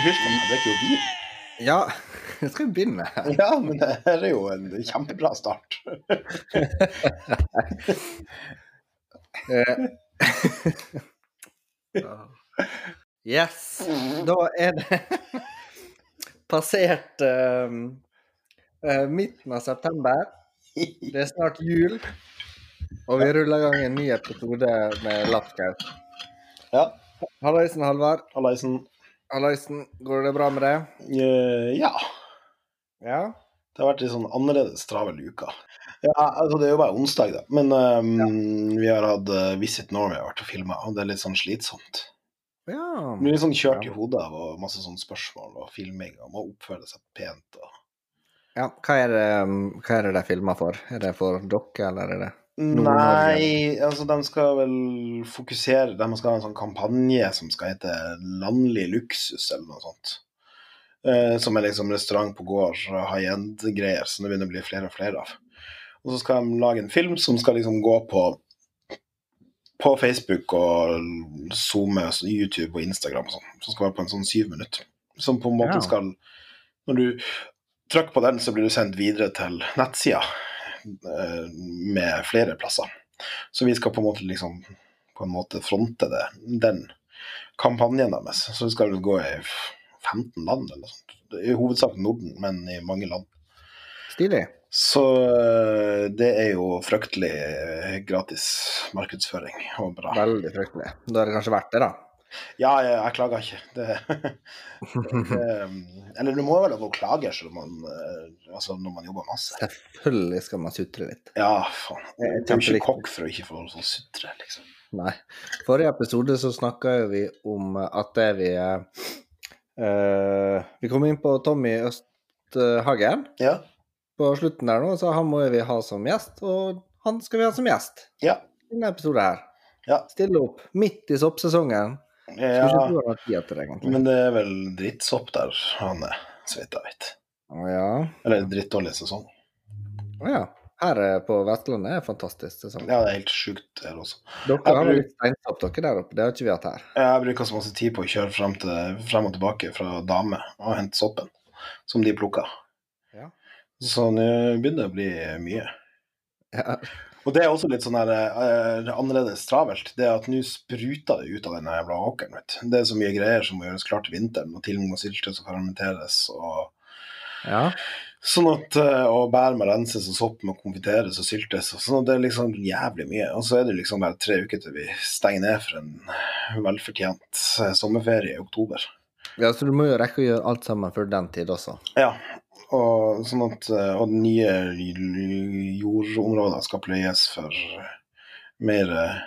Husk at jeg drikker jo vin. Ja, jeg skal begynne. Ja, men det her er jo en kjempebra start. Eh, yes. Da er det passert um, midten av september. Det er snart jul. Og vi ruller i gang en ny episode med Lapskaus. Ja, Hallaisen, Halvard. Hallaisen. Hallaisen, går det bra med deg? Uh, Ja. Ja? Det har vært en sånn annerledes travel uke. Ja, altså Det er jo bare onsdag, da. Men ehm, vi har hatt eh, Visit Norway har vært og filma, og det er litt sånn slitsomt. Ja. Blir litt sånn kjørt i hodet av og masse sånne spørsmål og filming og må oppføre seg pent. og... ja. Hva er det, um, hva er det de filmer for? Er det for dere, eller er det. Nei, altså de skal vel fokusere De skal ha en sånn kampanje som skal hete Landlig luksus, eller noe sånt. Eh, som er liksom restaurant på gård, high end-greier, som det begynner å bli flere og flere av. Og så skal de lage en film som skal liksom gå på på Facebook og Zoome, altså YouTube og Instagram og sånn. Som skal være på en sånn syv minutt. Som på en måte Ja. skal Når du trykker på den, så blir du sendt videre til nettsida med flere plasser. Så vi skal på en måte liksom på en måte fronte det, den kampanjen deres. Så vi skal gå i 15 land eller noe sånt. I hovedsak Norden, men i mange land. Stilig. Så eh, det er jo fryktelig eh, gratis markedsføring og bra. Veldig fryktelig. Da er det kanskje verdt det, da. Ja, jeg, jeg klager ikke. Det, det, eller du må vel ha klage selv om man, eh, altså når man jobber masse. Selvfølgelig skal man sutre litt. Ja, faen. Jeg er ikke kokk for å ikke få sånn sutre, liksom. Nei. Forrige episode så snakka vi om at det vi uh, Vi kom inn på Tommy Østhagen Ja. på slutten der nå, så han må vi ha som gjest. Og han skal vi ha som gjest Ja. i denne episoden her. Ja. Stille opp midt i soppsesongen. Ja. det. Men det er vel drittsopp der han er, så vidt jeg vet. Å ja. Eller drittdårlig sesong. Å ja. Her på Vestlandet er fantastisk sesong. Ja, det er helt sjukt her også. Dere Jeg har bruk- litt steinsopp dere der oppe, det har ikke vi hatt her. Jeg bruker så masse tid på å kjøre frem, til, frem og tilbake fra dame og hente soppen som de plukker. Ja. Så nå begynner det å bli mye. Ja. Og det er også litt sånn her, uh, annerledes travelt. Det er at nå spruter det ut av den jævla åkeren. vet. Det er så mye greier som må gjøres klart til vinteren. Og til og med syltes og fermenteres. og ja. Sånn at, eh, Og bær må renses, og sopp må konfiteres og syltes. og Sånn at det er liksom jævlig mye. Og så er det liksom bare tre uker til vi stenger ned for en velfortjent sommerferie i oktober. ja, så du må jo rekke å gjøre alt sammen før den tid også. Ja, og, sånn at, eh, og nye jordområder skal pløyes for mer eh,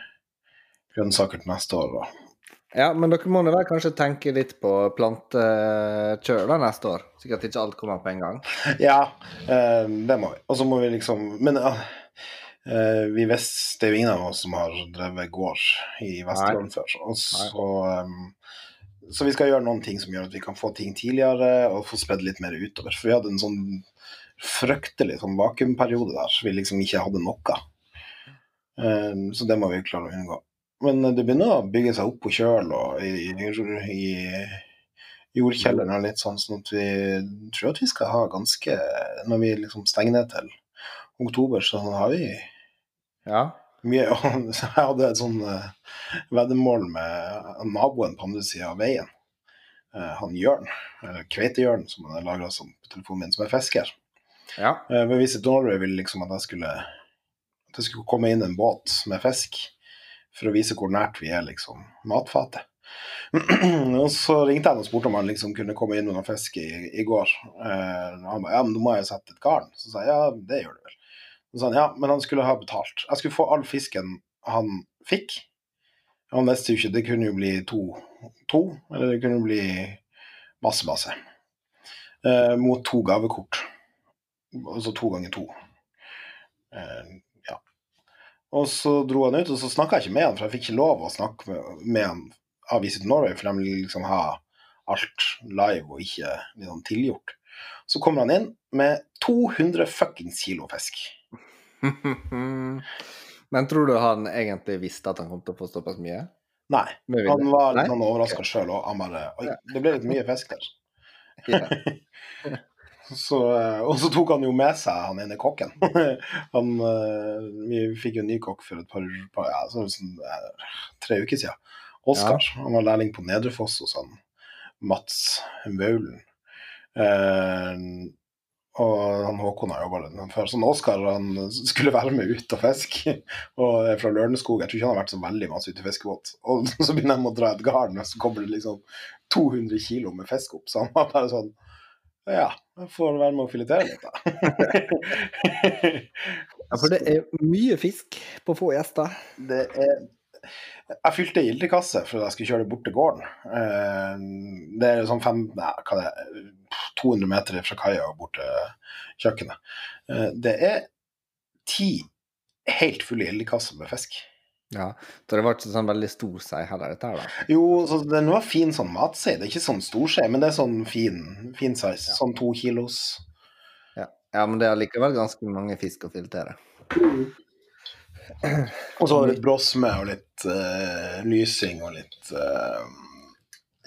grønnsaker til neste år. Da. Ja, men dere må vel kanskje tenke litt på plantekjør da neste år? Sikkert ikke alt kommer på en gang. ja, eh, det må vi. Og så må vi liksom Men eh, vi visste Det er jo ingen av oss som har drevet gård i Vesterålen før. Og så, eh, så vi skal gjøre noen ting som gjør at vi kan få ting tidligere og få spredd litt mer utover. For vi hadde en sånn fryktelig sånn vakuumperiode der vi liksom ikke hadde noe. Eh, Så det må vi klare å unngå. Men det begynner å bygge seg opp på kjøl og i, i jordkjelleren og litt sånn, sånn at vi tror at vi skal ha ganske Når vi liksom stenger ned til oktober, så har vi Ja. Mye så Jeg hadde et sånn eh, veddemål med naboen på andre sida av veien. Eh, han Jørn, eller Kveitejørn, som han har lagra på telefonen min, som er fisker. Ja. Eh, Visit Norway ville liksom at jeg skulle At det skulle komme inn en båt med fisk for å vise hvor nært vi er liksom matfatet. og så ringte jeg og spurte om han liksom kunne komme inn med noe fisk i, i går. Eh, han ba ja, men da må jeg sette et garn. Så sa jeg ja, det gjør du vel. Så sa han ja, men han skulle ha betalt. Jeg skulle få all fisken han fikk. Han visste jo ikke, det kunne jo bli to, to eller det kunne bli masse, masse. Eh, mot to gavekort. Altså to ganger to. Eh, ja. Og så dro han ut, og så snakka jeg ikke med han, for jeg fikk ikke lov å snakke med, med han av Visit Norway, for de vil liksom ha alt live og ikke liksom tilgjort. Så kommer han inn med 200 fuckings kilo fisk. Men tror du han egentlig visste at han kom til å få såpass mye? Nei. Han var litt sånn overraska sjøl òg. Han bare Oi, det ble litt mye fisk der. Ja. Så, eh, og så tok han jo med seg han ene kokken. Han, eh, vi fikk jo en ny kokk for et par, par ja, så, sånn, tre uker siden. Oskar. Han var lærling på Nedrefoss hos han Mats Maulen. Eh, og han Håkon har jobba litt med før. Sånn Oskar han skulle være med ut og fiske. Og er fra Lørenskog. Jeg tror ikke han har vært så veldig masse ute i fiskebåt. Og så begynner de å dra et garn, og så kommer det liksom 200 kilo med fisk opp. Så han var bare sånn Ja, jeg får være med å filetere litt, da. ja, for det er mye fisk på få gjester. det er Jeg fylte gildekasse for at jeg skulle kjøre det bort til gården. Eh, Det er sånn fem, nei, hva det er, 200 meter fra kaia og bort til kjøkkenet. Eh, Det er ti helt fulle ildkasser med fisk. Ja, så det var ikke sånn veldig stor sei heller, dette her, da. Jo, så den var fin sånn matsei. Det er ikke sånn stor sei, men det er sånn fin, fin size. Sånn to kilos. Ja. ja, men det er likevel ganske mange fisk å filetere. Og så litt brosme og litt uh, lysing og litt uh,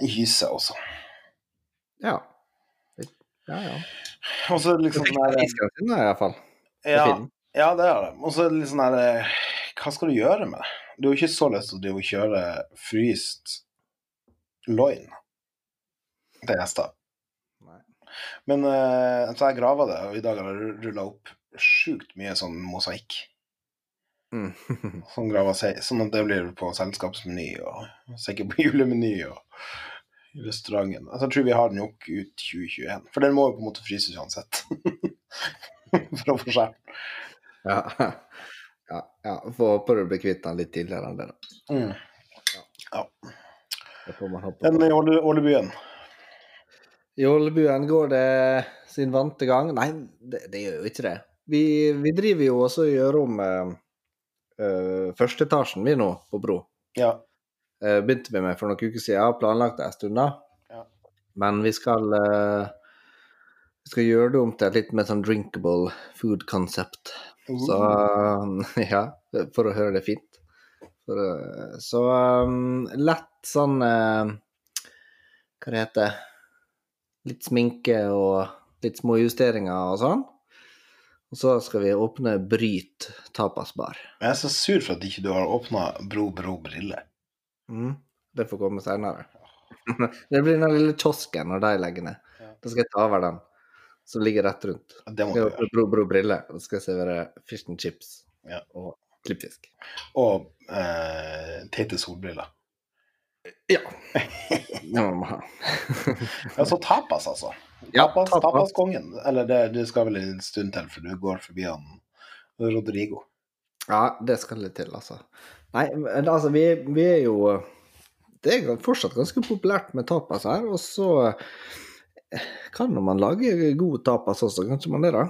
hyse også. Ja. Ja, ja. Og så Så liksom sånn der, fisken i hvert fall. ja, ja, det er det. Og så liksom litt sånn der eh, Hva skal du gjøre med det? Du har jo ikke så lyst til å kjøre fryst loin til gjester. Nei. Men eh, så jeg grava det, og i dag har jeg rulla opp sjukt mye sånn mosaikk. Mm. Sånn grava seg, sånn at det blir på selskapsmeny og sikkert på julemeny og restauranten. Altså, jeg tror vi har den nok ut 2021, for den må jo på en måte fryses uansett. for å få skjær. ja. ja, ja. Får håpe du blir kvitt den litt tidligere enn det, da. Mm. Det får man håpe Den på. i Åle- Ålebyen. I Ålebyen går det sin vante gang. Nei, det, det gjør jo ikke det. Vi, vi driver jo også og gjør om eh, eh, førsteetasjen vi nå, på Bro. Ja. Eh, begynte vi med for noen uker siden, Jeg har planlagt det en stund da. Ja. Men vi skal, eh, vi skal gjøre det om til et litt mer sånn drinkable food concept. Så ja, for å høre det fint. For, eh, så um, lett sånn uh, Hva det heter Litt sminke og litt små justeringer og sånn. Og så skal vi åpne Bryt tapasbar. Jeg er så sur for at ikke du har åpna Bro Bro Brille. Mm, det får komme senere. det blir den lille kiosken når de legger ned. Ja. Da skal jeg ta over den som ligger rett rundt. Det må du gjøre. Bro Bro Brille, så skal jeg servere fish and chips Ja. og klippfisk. Og eh, teite solbriller. Ja. Det må man ha. Ja, så tapas, altså. Ja, Tapas, tapas. Tapaskongen. Eller det, du skal vel en stund til, for du går forbi han Rodrigo. Ja, det skal litt til, altså. Nei, men altså, vi, vi er jo Det er fortsatt ganske populært med tapas her, og så eh, kan man lage god tapas også, kanskje man det, da?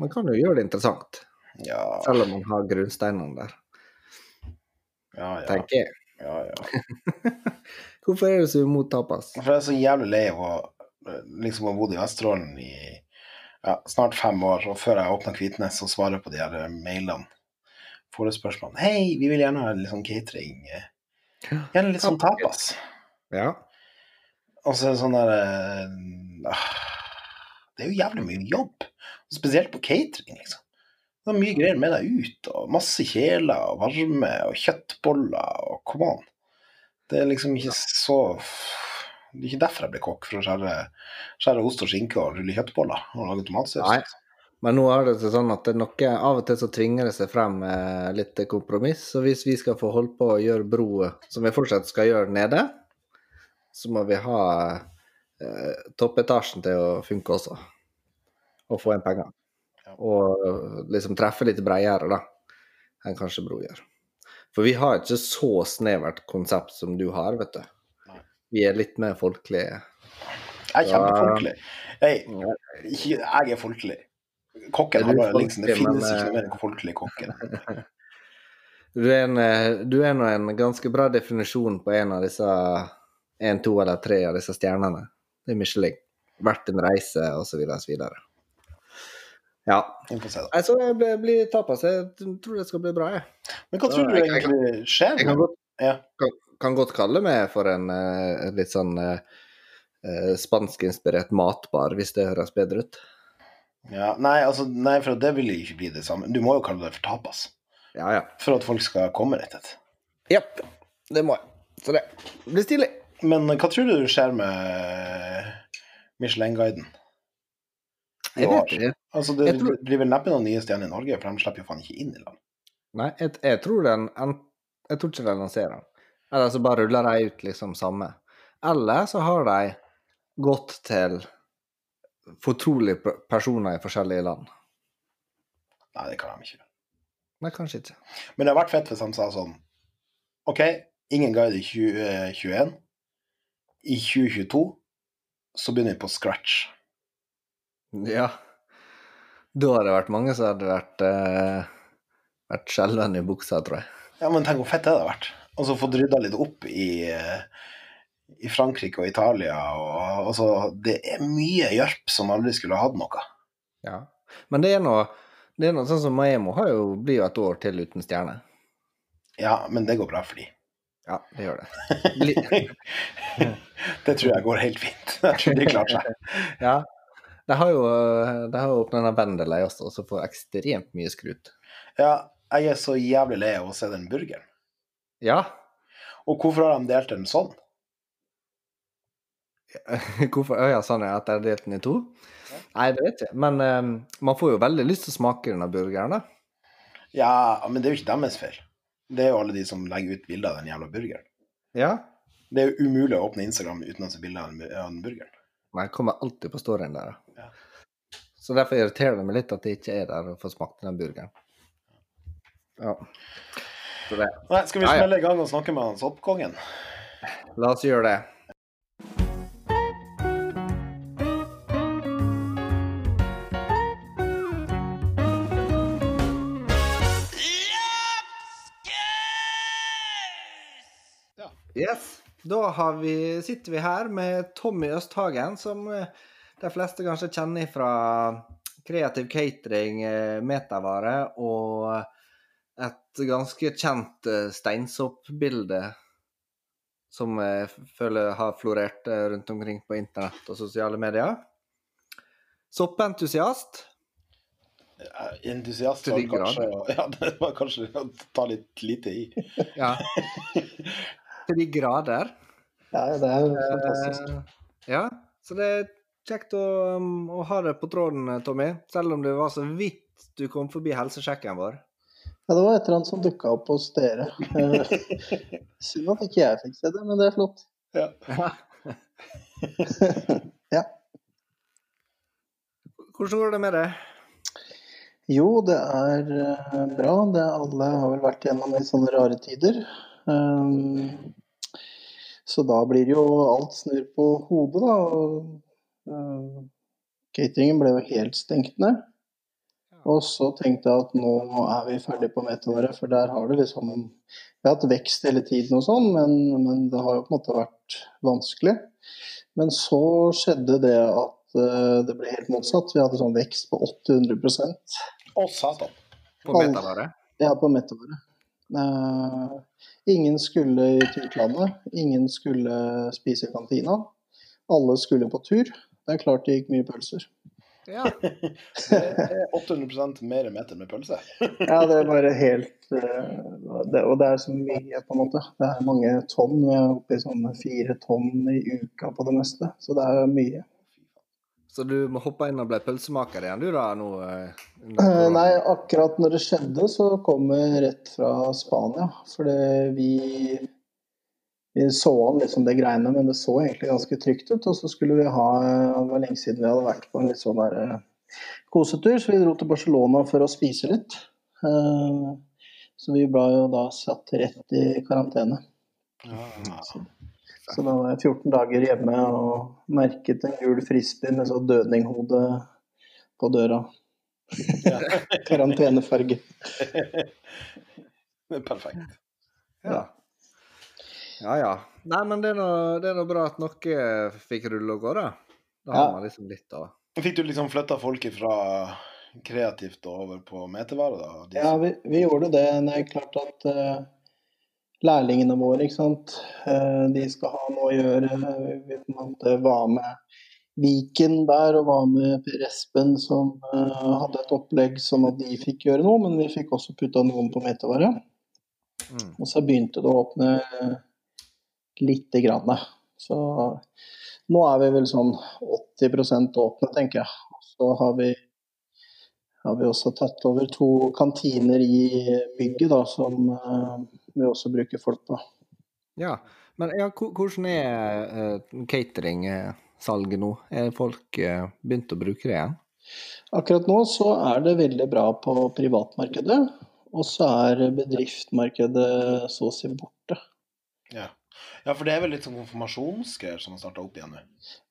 Man kan jo gjøre det interessant, Ja, selv om man har grunnsteinene der, ja, ja. tenker jeg. ja, ja. Hvorfor er du så imot tapas? For jeg er så jævlig lei av å eh, liksom ha bodd i Vesterålen i ja, snart fem år, og før jeg åpna Kvitnes og svarer på de her eh, mailene, får et spørsmål Hei, vi vil gjerne ha litt sånn catering. Gjerne litt sånn tapas. Ja. Og så er det sånn der eh, ah, Det er jo jævlig mye jobb. Spesielt på catering, liksom. Det er mye greier med deg ut, og masse kjeler og varme og kjøttboller og come on. Det er liksom ikke så Det er ikke derfor jeg ble kokk, for å skjære, skjære ost og skinke og rulle kjøttboller og lage tomatsaus. Men nå er det sånn at det er noe, av og til så tvinger det seg frem eh, litt kompromiss. Så hvis vi skal få holdt på å gjøre bro, som vi fortsatt skal gjøre nede, så må vi ha eh, toppetasjen til å funke også. Og få inn penger. Ja. Og eh, liksom treffe litt bredere, da, enn kanskje bro gjør. For vi har ikke så snevert konsept som du har, vet du. Vi er litt mer folkelige. Jeg er kjempefolkelig. Jeg, jeg er folkelig. Kokken Er du liksom, Det finnes ikke noe mer enn folkelig kokken. Du er, en, eh, du er nå en ganske bra definisjon på en av disse en, to eller tre av disse stjernene. Det er Michelin. Verdt en reise, osv., osv. Ja. Nei, så jeg blir, blir tapas. Jeg tror det skal bli bra, jeg. Men hva så, tror du jeg- jeg egentlig skjer? Jeg kan godt, Ja. kan, kan godt kalle meg for en uh, litt sånn uh, eh, spanskinspirert matbar, hvis det høres bedre ut. Ja, nei, altså, nei, for det vil ikke bli det samme. Du må jo kalle det for tapas. Ja, ja. For at folk skal komme rett et Japp. Det må jeg. Så det blir stilig. Men hva tror du skjer med Michelin-guiden? Jeg vet ikke. Altså, det Jeg tror- blir vel neppe noen nye stjerner i Norge, for de slipper jo faen ikke inn i land. Nei, jeg, jeg tror den en- Jeg tror ikke de lanserer den. Eller så bare ruller de ut liksom samme. Eller så har de gått til fortrolige personer i forskjellige land. Nei, det kan de ikke. Nei, kanskje ikke. Men det har vært fett hvis han sa sånn OK, ingen guide i 2021. I 2022 så begynner vi på scratch. Ja. Da hadde det vært mange som hadde vært eh, vært skjelven i buksa, tror jeg. Ja, men tenk hvor fett det hadde vært. Og så fått rydda litt opp i, eh, i Frankrike og Italia. Og, altså, det er mye hjelp som aldri skulle hatt noe. Ja. Men det er noe, det er noe sånn som Maemo har jo, blir jo et år til uten stjerne. Ja, men det går bra for de. Ja, det gjør det. Det tror jeg går helt fint. Jeg tror de klarer seg. Ja. De har jo, de har jo åpna denne Vendeløy også, så får ekstremt mye skrut. Ja, jeg er så jævlig lei av å se den burgeren. Ja. Og hvorfor har de delt den sånn? Hvorfor øya ja, sånn er at jeg har delt den i to? Nei, det vet jeg. Men um, man får jo veldig lyst til å smake denne burgeren, da. Ja, men det er jo ikke deres feil. Det er jo alle de som legger ut bilder av den jævla burgeren. Ja. Det er jo umulig å åpne Instagram uten å se bilder av den- burgeren. Men jeg kommer alltid på storyen der. Ja. Så derfor irriterer det meg litt at jeg ikke er der og får smakt den burgeren. Ja. Så det. Nei, skal vi Ja, ja. smelle i gang og snakke med han soppkongen? La oss gjøre det. Yes. Da har vi, sitter vi her med Tommy Østhagen, som eh, de fleste kanskje kjenner fra kreativ catering, eh, metavare og et ganske kjent eh, steinsoppbilde som jeg føler har florert rundt omkring på internett og sosiale medier. Soppentusiast. Ja, Entusiast var kanskje Ja, det var kanskje å ta litt lite i. Ja. Til de grader. Ja, det er jo fantastisk. Eh, ja, så det er kjekt å, um, å ha det på tråden, eh, Tommy. Selv om det var så vidt du kom forbi helsesjekken vår. Ja, det var et eller annet som dukka opp hos dere. Eh, Synd at ikke jeg fikk se det, men det er flott. Ja. Ja. Hvordan går det med det? Jo, det er eh, bra. Det alle har vel vært gjennom litt sånne rare tider. Um, så da blir jo alt snur på hodet, da. Og, eh, cateringen ble jo helt stengt ned. Og så tenkte jeg at nå er vi ferdig på Metavare, for der har det liksom Vi har hatt vekst hele tiden og sånn, men, men det har jo på en måte vært vanskelig. Men så skjedde det at uh, det ble helt motsatt. Vi hadde sånn vekst på 800% Å, satan. På Alle. ja, på Metavare. Eh, ingen skulle til i utlandet. Ingen skulle spise i kantina. Alle skulle på tur. Det er klart det gikk mye pølser. Ja. Det er 800% mer meter med pølse. Ja, det er bare helt eh, det, Og det er så mye, på en måte. Det er mange tonn. Vi er oppe i sånn fire tonn i uka på det meste. Så det er mye. Så du må hoppe inn og bli pølsemaker igjen, du da? nå? eh, Eh? Nei, akkurat når det skjedde, så kom vi rett fra Spania. Fordi vi, vi så an liksom det greiene, men det så egentlig ganske trygt ut. Og så skulle vi ha Det var lenge siden vi hadde vært på en litt sånn der eh, kosetur, så vi dro til Barcelona for å spise litt. Så vi ble jo da satt rett i karantene. Så, så da var jeg 14 dager hjemme og merket en gul frisbee med sånn dødninghode på døra. Karantenefarge. Det er perfekt. Ja. ja ja. Nei, men det er nå bra at noe fikk rulle og gå, da. Da har Ja. man liksom litt å Fikk du liksom flytta folk fra kreativt og over på metevare, da? De Ja, vi, vi gjorde det. Det er klart at eh, lærlingene våre, ikke sant. Eh, De skal ha noe å gjøre. Vi på en måte var med Viken der og var med Per Espen som eh, hadde et opplegg sånn at de fikk gjøre noe, men vi fikk også putta noen på metervare. Mm. Og så begynte det å åpne lite grann. Så nå er vi vel sånn 80 åpne, tenker jeg. Så har vi, har vi også tatt over to kantiner i bygget, da, som eh, vi også bruker folk på. Ja, men ja, hvordan er uh, cateringsalget nå? Er folk eh, begynt å bruke det igjen? Akkurat nå så er det veldig bra på privatmarkedet, og så er bedriftsmarkedet så å si borte. Ja. Ja, for det er vel litt sånn konfirmasjonsgreier som har starta opp igjen nå.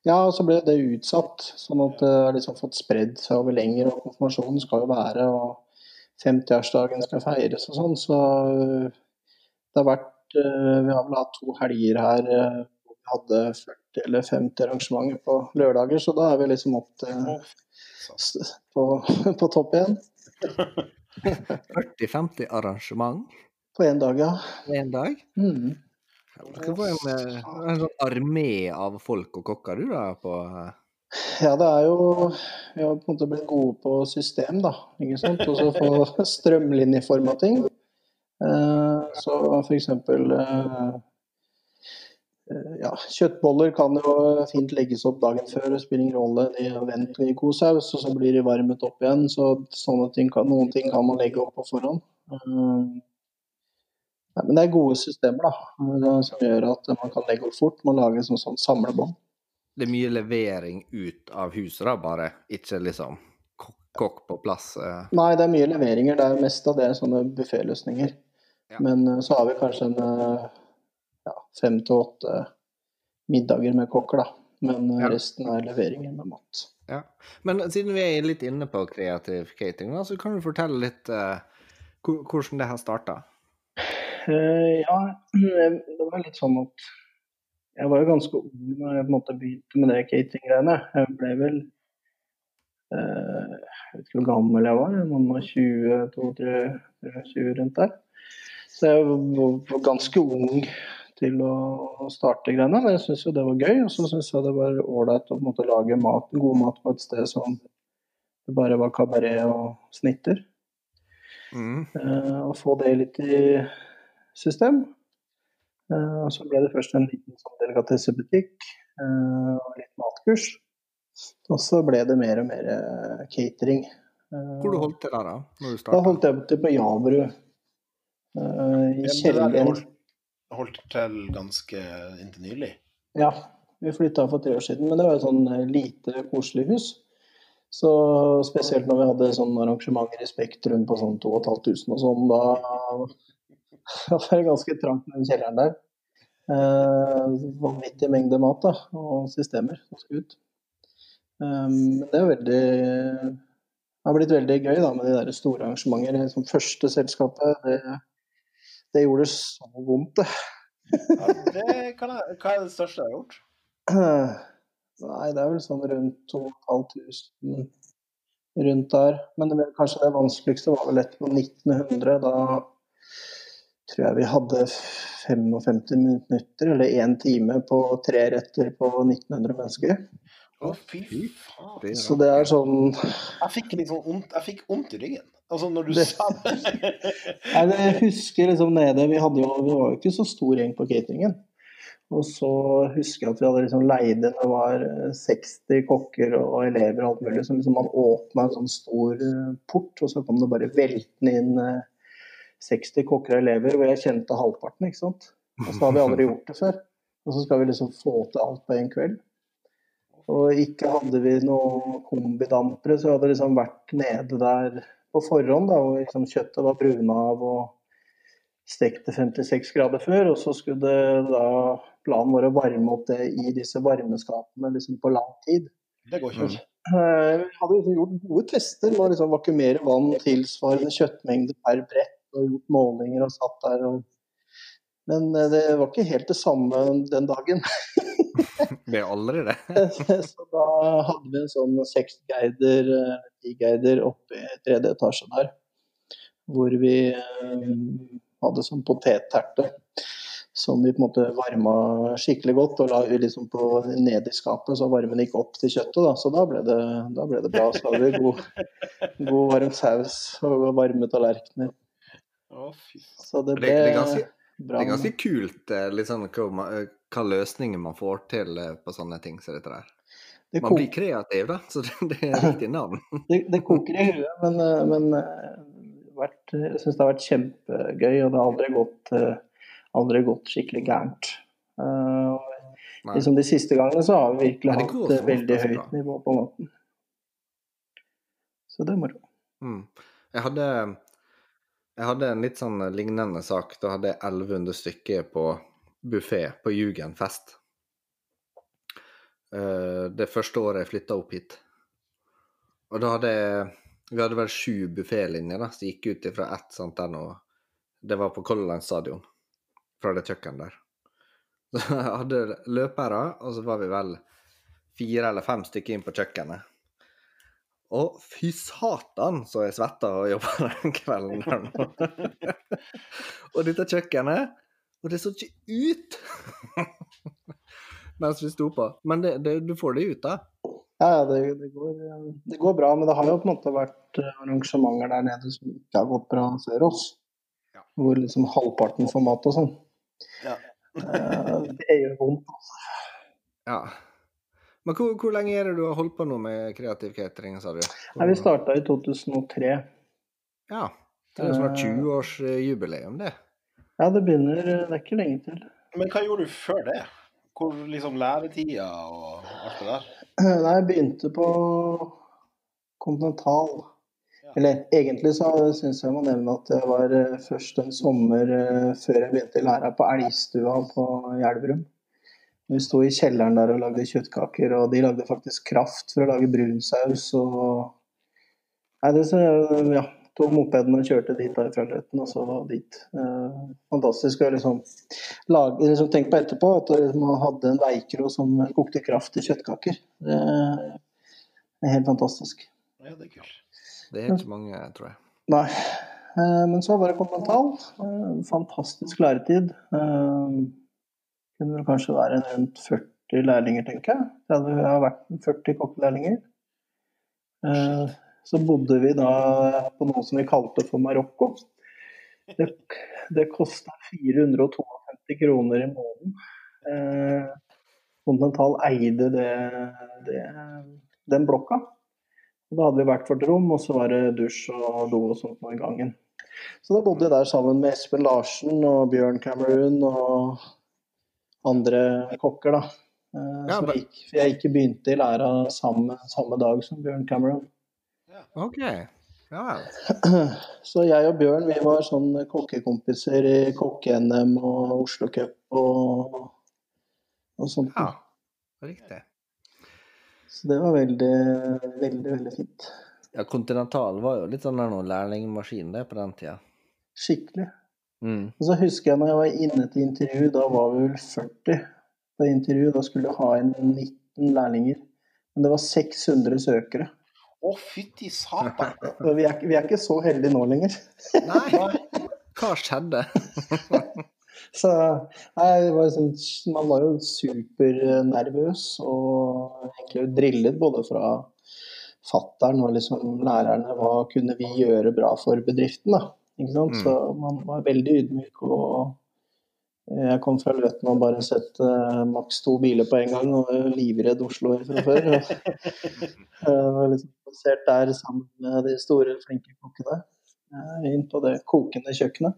Ja, og så ble det utsatt, sånn at det har liksom fått spredd seg over lenger. Og konfirmasjonen skal jo være, og 50-årsdagen skal feires og sånn. Så øh, det har vært øh, Vi har vel hatt to helger her øh, hvor vi hadde 40 eller 50 arrangementer på lørdager, så da er vi liksom opp til på, på topp igjen. 40-50 arrangement På én dag, ja. på en dag? Mm. Dere får en, eh, en sånn armé av folk og kokker, du, da? på... eh, Ja, det er jo Vi har på en måte blitt gode på system, da. Ikke sant? Og så få strømlinjeforma ting. så for eksempel eh, eh, ja, kjøttboller kan jo fint legges opp dagen før, det spiller ingen rolle. De er vendt i god saus, og så blir de varmet opp igjen. Så sånne ting kan, noen ting kan man legge opp på forhånd. Nei, men det er gode systemer da, eh, som gjør at man kan legge opp fort. Man lager sånn, sånn samlebånd. Det er mye levering ut av huset, da, bare? Ikke liksom kokk, på plass? eh. Nei, det er mye leveringer. Det er mest av det er sånne bufféløsninger. Ja. Men eh, så har vi kanskje en eh, ja, fem til åtte middager med kokker, da. Men Ja. resten er leveringer med mat. Ja. Men siden vi er litt inne på kreativ catering, da, så kan du fortelle litt eh, hvordan det her starta? Eh, ja, det var litt sånn at jeg var jo ganske ung når jeg på en måte begynte med det catering-greiene. Jeg ble vel eh, Jeg vet ikke hvor gammel jeg var, noen og 20, 22, 20 rundt der. Så jeg var ganske ung til å starte greiene, men jeg syntes jo det var gøy. Og så syntes jeg det var ålreit å måte lage mat, god mat på et sted som det bare var kabaret og snitter. Mm. Uh, og få det litt i system. Eh, og så ble det først en liten sånn delikatessebutikk eh, og litt matkurs. Og så ble det mer og mer eh, catering. Hvor du holdt til da, da? Når du da starta? holdt jeg til på Javerud. eh, I der kjelleren. holdt, til ganske inntil nylig. Ja, vi flytta for tre år siden, men det var et sånn lite, koselig hus. Så spesielt når vi hadde sånne arrangementer i Spektrum på sånn 2500 og sånn, da da det er ganske trangt i kjelleren der. Eh, vanvittig mengde mat da, og systemer som skal ut. Um, Men det er veldig det har blitt veldig gøy da, med de der store arrangementer. Som første selskapet, det, det gjorde så vondt, det. Ja, det kan jeg, hva er det største jeg har gjort? Nei, det er vel sånn rundt 2500 rundt der. Men det, kanskje det vanskeligste var vel et på 1900. Da tror jeg vi hadde 55 minutter, eller én time på tre retter på 1900 mennesker. Å, fy faen. Så det er sånn Jeg fikk litt sånn vondt, jeg fikk vondt i ryggen. Altså, når du Det- sa det. Nei, Jeg husker liksom nede Vi, hadde jo, vi var jo ikke så stor gjeng på cateringen. Og så husker jeg at vi hadde liksom leid inn det var eh, 60 kokker og elever og alt mulig. Så liksom man åpna en sånn stor eh, port, og så kom det bare veltende inn eh, 60 kokker og elever, hvor jeg kjente halvparten, ikke sant. Og så har vi aldri gjort det før. Og så skal vi liksom få til alt på en kveld. Og ikke hadde vi noen kombidampere, så hadde liksom vært nede der på forhånd, da, hvor liksom kjøttet var bruna av og stekte 56 grader før. Og så skulle det da planen vår å varme opp det i disse varmeskapene liksom på lang tid. Det går ikke. Eh, Vi hadde liksom gjort gode tester med å liksom vakumere vann tilsvarende kjøttmengde per brett, og gjort målinger og satt der. Og... Men eh, det var ikke helt det samme den dagen. Det er aldri det. Så da hadde vi en sånn seks-guider, eh, ti-guider oppe i tredje etasje der. Hvor vi eh, hadde sånn potetterte. Som vi på en måte varma skikkelig godt og la liksom på ned i skapet, så varmen gikk opp til kjøttet. da, Så da ble det, da ble det bra. Så hadde vi god, god varm saus og varme tallerkener. Å, fy faen. Så det Det, ble det, er ganske, bra. det er ganske kult liksom, hva, eh, hva løsninger man får til eh, på sånne ting som dette der. Det Man blir kreativ, da, så det, det er riktig navn. det, det koker i huet, men, men vært, jeg syns det har vært kjempegøy. Og det har aldri gått, aldri gått skikkelig gærent. Uh, liksom de siste gangene så har vi virkelig hatt eh, veldig høyt bra. nivå på maten. Så det er moro. Mm. Jeg hadde jeg hadde en litt sånn lignende sak. Da hadde jeg 1100 stykker på buffé på Jugendfest. Eh, Det første året jeg flytta opp hit. Og da hadde jeg Vi hadde vel sju buffélinjer som gikk ut ifra ett sånt der nå. Det var på Color Line stadion. Fra det kjøkkenet der. Så jeg hadde løpere, og så var vi vel fire eller fem stykker inn på kjøkkenet. Og fy satan så jeg svetta og jobba den kvelden der nå. og dette kjøkkenet Og det så ikke ut! Mens vi sto på. Men det, det, du får det ut, da. Ja, ja, det, det, går, eh, det går bra, men det har jo på en måte vært eh, arrangementer der nede som ikke har gått bra før oss. Ja. Hvor liksom halvparten får mat og sånn. Ja. Eh, Det gjør vondt. altså. Ja. Men hvor, hvor lenge er det du har holdt på nå med kreativ catering, sa du? Nei, vi starta i 2003. Ja. Det er jo snart 20-årsjubileum, det. Ja, det begynner Det er ikke lenge til. Men hva gjorde du før det? Hvor liksom læretida og alt det der? Nei, jeg begynte på Continental. Ja. Eller egentlig så syns jeg må nevne at det var eh, først en sommer eh, før jeg begynte i læra på Elgstua på Gjelvrum. Vi sto i kjelleren der og lagde kjøttkaker, og de lagde faktisk kraft for å lage brunsaus og Nei, det så, ja, tok mopeden og kjørte dit da fra Løten, og så dit. Eh, fantastisk å liksom lage liksom, Tenk på etterpå at man hadde en veikro som kokte kraft i kjøttkaker. Det er helt fantastisk. Ja, det er kult. Det er ikke mange, tror jeg. Nei. Eh, Men så var det kontinental. Eh, Fantastisk læretid. Eh, Kunne vel kanskje være rundt 40 lærlinger, tenker jeg. Det har vært 40 kokkelærlinger. Eh, Så bodde vi da på noe som vi kalte for Marokko. Det, det kosta 452 kroner i måneden. Eh, eide det, det, den blokka. Da hadde vi hvert vårt rom, og så var det dusj og do og sånt noe i gangen. Så da bodde jeg der sammen med Espen Larsen og Bjørn Cameron og andre kokker, da. Eh, Ja, men- jeg, gikk, for jeg ikke begynte i læra samme, samme dag som Bjørn Cameron. OK. Ja. Så jeg og Bjørn vi var sånn kokkekompiser i kokke-NM og Oslo Cup og, og sånt. Ja, riktig. Så det var veldig, veldig, veldig fint. Ja, Continental var jo litt sånn der lærlingmaskin det på den tida. Skikkelig. Mm. Og så husker jeg når jeg var inne til intervju, da var vi vel 40 på intervju. Da skulle vi ha inn 19 lærlinger. Men det var 600 søkere. Å, fytti satan! Vi er, vi er ikke så heldige nå lenger. Nei, hva skjedde? Så nei, det var sånn, man var jo supernervøs og egentlig drillet både fra fattern og liksom lærerne. Hva kunne vi gjøre bra for bedriften, da? Mm. Så man var veldig ydmyk. og jeg kom fra Løten og bare sett uh, maks to biler på en gang, og livredd Oslo fra før. Jeg var liksom plassert der sammen med de store, flinke kokkene. uh, inn på det kokende kjøkkenet.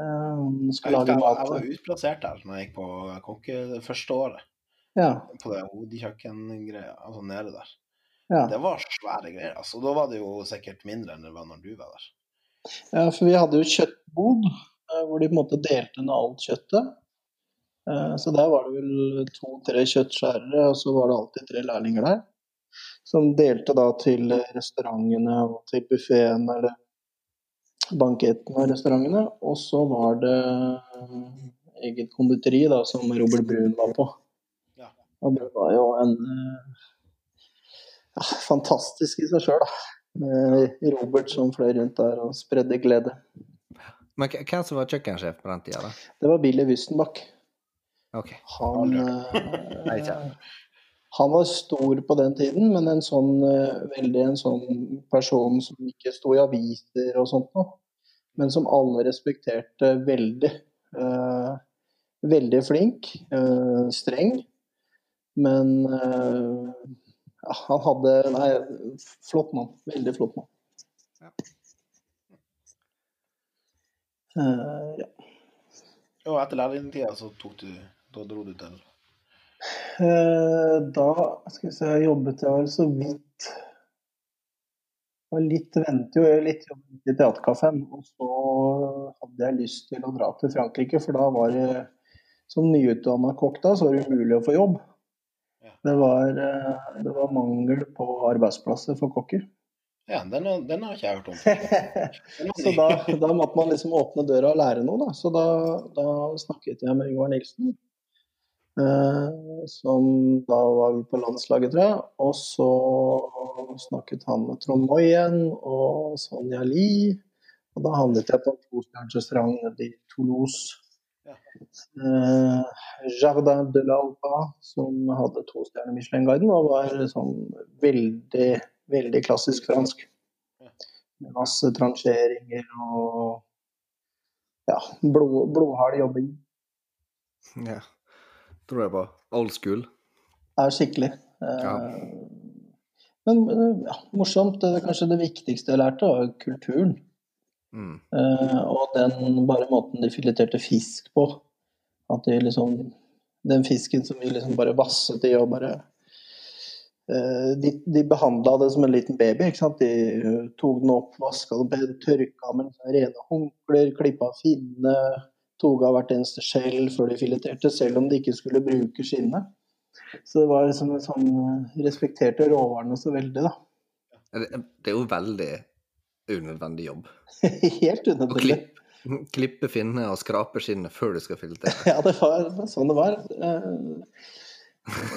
Eh, Jeg, jeg, mat. jeg var utplassert der når jeg gikk på kokke det første året. Ja, På det hodekjøkkengreia, altså nede der. ja. Det var svære greier. altså. Da var det jo sikkert mindre enn det var når du var der. Ja, for vi hadde jo kjøttbod eh, hvor de på en måte delte ned alt kjøttet. Eh, Så der var det vel to-tre kjøttskjærere, og så var det alltid tre lærlinger der. Som delte da til restaurantene og til buffeen eller bankettene og restaurantene. Og så var det eh, eget konditori da, som Robert Brun var på. Ja. Og det var jo en ja, fantastisk i seg sjøl, da. Med Robert som fløy rundt der og spredde glede. Men hvem som var kjøkkensjef på den tida, da? Det var Billy Wustenbach. Ok. Han, eh, han var stor på den tiden, men en sånn, eh, veldig en sånn person som ikke sto i aviser og sånt noe. Men som alle respekterte veldig. Uh, veldig flink, uh, streng. Men eh, ja, han hadde Nei, flott mann. Veldig flott mann. Ja. Uh, ja. Og etter lærlingtida så tok du Da dro du til uh, Da skal vi se, jobbet jeg vel så vidt var litt vente jo, jeg litt i teaterkaffen, Og så hadde jeg lyst til å dra til Frankrike, for da var det som nyutdanna kokk da, så var det umulig å få jobb. Det var, eh, det var mangel på arbeidsplasser for kokker. Ja, den, den har ikke jeg hørt om. Så da, da måtte man liksom åpne døra og lære noe, da. Så da, da snakket jeg med Yngvar Nilsen. Eh, som da var på landslaget, tror jeg. Og så snakket han med Trond Moyen og Sonja Lie. Og da havnet jeg på en tostjerners restaurant nede i Toulouse. Ja. Eh, Jardin de l'Alba, som hadde to stjerner Michelin-guiden, og var sånn veldig, veldig klassisk fransk. Med masse transjeringer og ja, blod, blodhard jobbing. Ja. Tror jeg på. Old school. er skikkelig. Eh, Ja. Men eh, ja, morsomt. Det kanskje det viktigste jeg lærte, var kulturen. Mm. Eh, og den bare måten de fileterte fisk på. At de liksom Den fisken som vi liksom bare vasset i og bare eh, De, de behandla det som en liten baby. ikke sant? De eh, tok den opp, vaska den tørka med sånne rene håndklær, klippa finnene, tok av hvert eneste skjell før de fileterte, selv om de ikke skulle bruke skinnet. Så det var liksom en sånn Respekterte råvarene så veldig, da. Det det er jo veldig unødvendig jobb. Helt Å unødvendig. klippe, klippe finne og skrape skinnet før du skal filetere. Ja, det var sånn det var. Eh,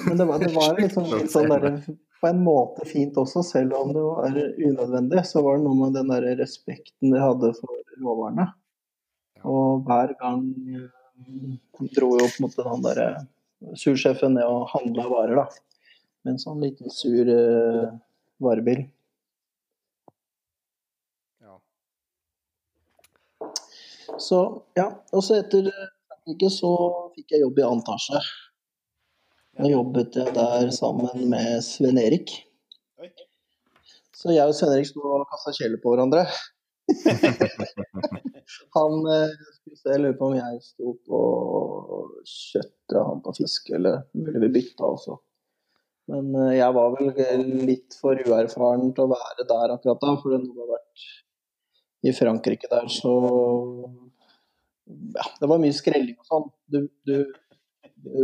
Men det var, det var liksom litt sånn der, på en måte fint også, selv om det var unødvendig. Så var det noe med den der respekten de hadde for råvarene. Og hver gang eh, dro jo på en måte han derre sursjefen ned og handla varer, da. Med en sånn liten sur eh, varebil. Ja. Så ja. Og så etter ikke så fikk jeg jobb i Antasje. Da jobbet jeg der sammen med Sven Erik. Så jeg og Sven Erik sto og kasta kjeler på hverandre. han eh, jeg lurer på om jeg sto på kjøtt og han på fisk, eller mulig vi bytta også. Men eh, jeg var vel litt for uerfaren til å være der akkurat da, for det hadde vært i Frankrike der, så ja, det var mye skrelling og sånn. Du, du,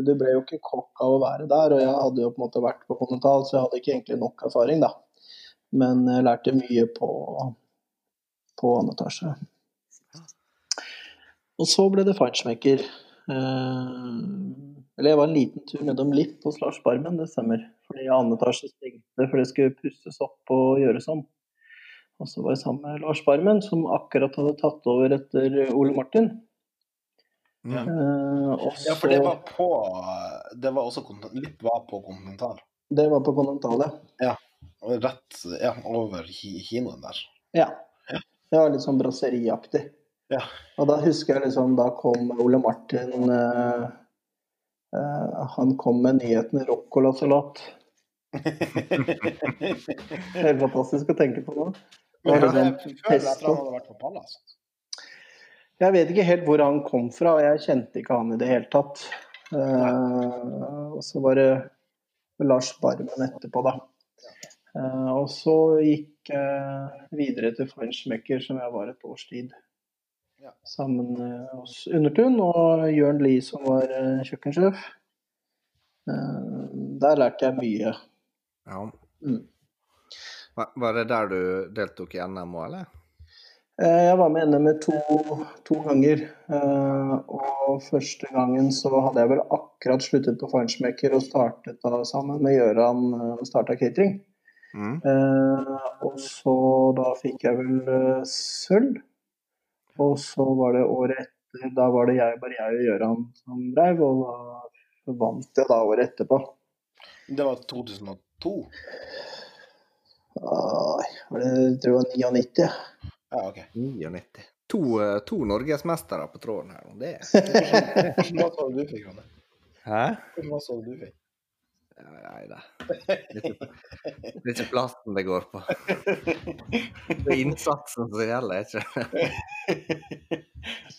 du ble jo ikke kokk av å være der, og jeg hadde jo på en måte vært på Kontinental, så jeg hadde ikke egentlig nok erfaring, da. Men jeg lærte mye på, på annen etasje. Og så ble det feinschmecker. Eh, eller jeg var en liten tur nedom Lipp hos Lars Barmen, det stemmer. Fordi annen etasje stengte, for det skulle pusses opp og gjøres om. Og så var jeg sammen med Lars Barmen, som akkurat hadde tatt over etter Ole Martin. Ja. Eh, Ja, for det var på Det var også litt var på kontinental? det var på Continentalet. Og Rett ja, over kinoen der. Ja. Det var litt sånn brasseriaktig. Ja. Og da husker jeg liksom, da kom Ole Martin eh, eh, Han kom med nyheten ruccolasalat. Helt fantastisk å tenke på nå. Det var liksom føler at pesto. han hadde vært på Pallas. Jeg vet ikke helt hvor han kom fra, og jeg kjente ikke han i det hele tatt. Uh, og så var det Lars Barmen etterpå, da. Uh, og så gikk jeg videre til Feinschmecker, som jeg var et års tid. Ja. Sammen med oss Undertun og Jørn Lie, som var eh, kjøkkensjef. Eh, der lærte jeg mye. Ja. Mm. Var det der du deltok i NM òg, eller? Eh, Jeg var med NM to, to ganger. eh, Og første gangen så hadde jeg vel akkurat sluttet på Farnsmaker og startet da sammen med Gøran eh, og starta catering. Mm. Eh, Og så da fikk jeg vel sølv. Og så var det året etter, da var det jeg, bare jeg og Gøran som dreiv, og da vant jeg da året etterpå. Det var 2002? Nei, det, jeg tror det var 99. ja. OK. 99. To, eh, to norgesmestere på tråden her. Det Hvordan var det du fikk, Ronny? Hæ? Hvordan var det du fikk? Nei da. Det er ikke- plassen det går på. Det er innsatsen som gjelder, ikke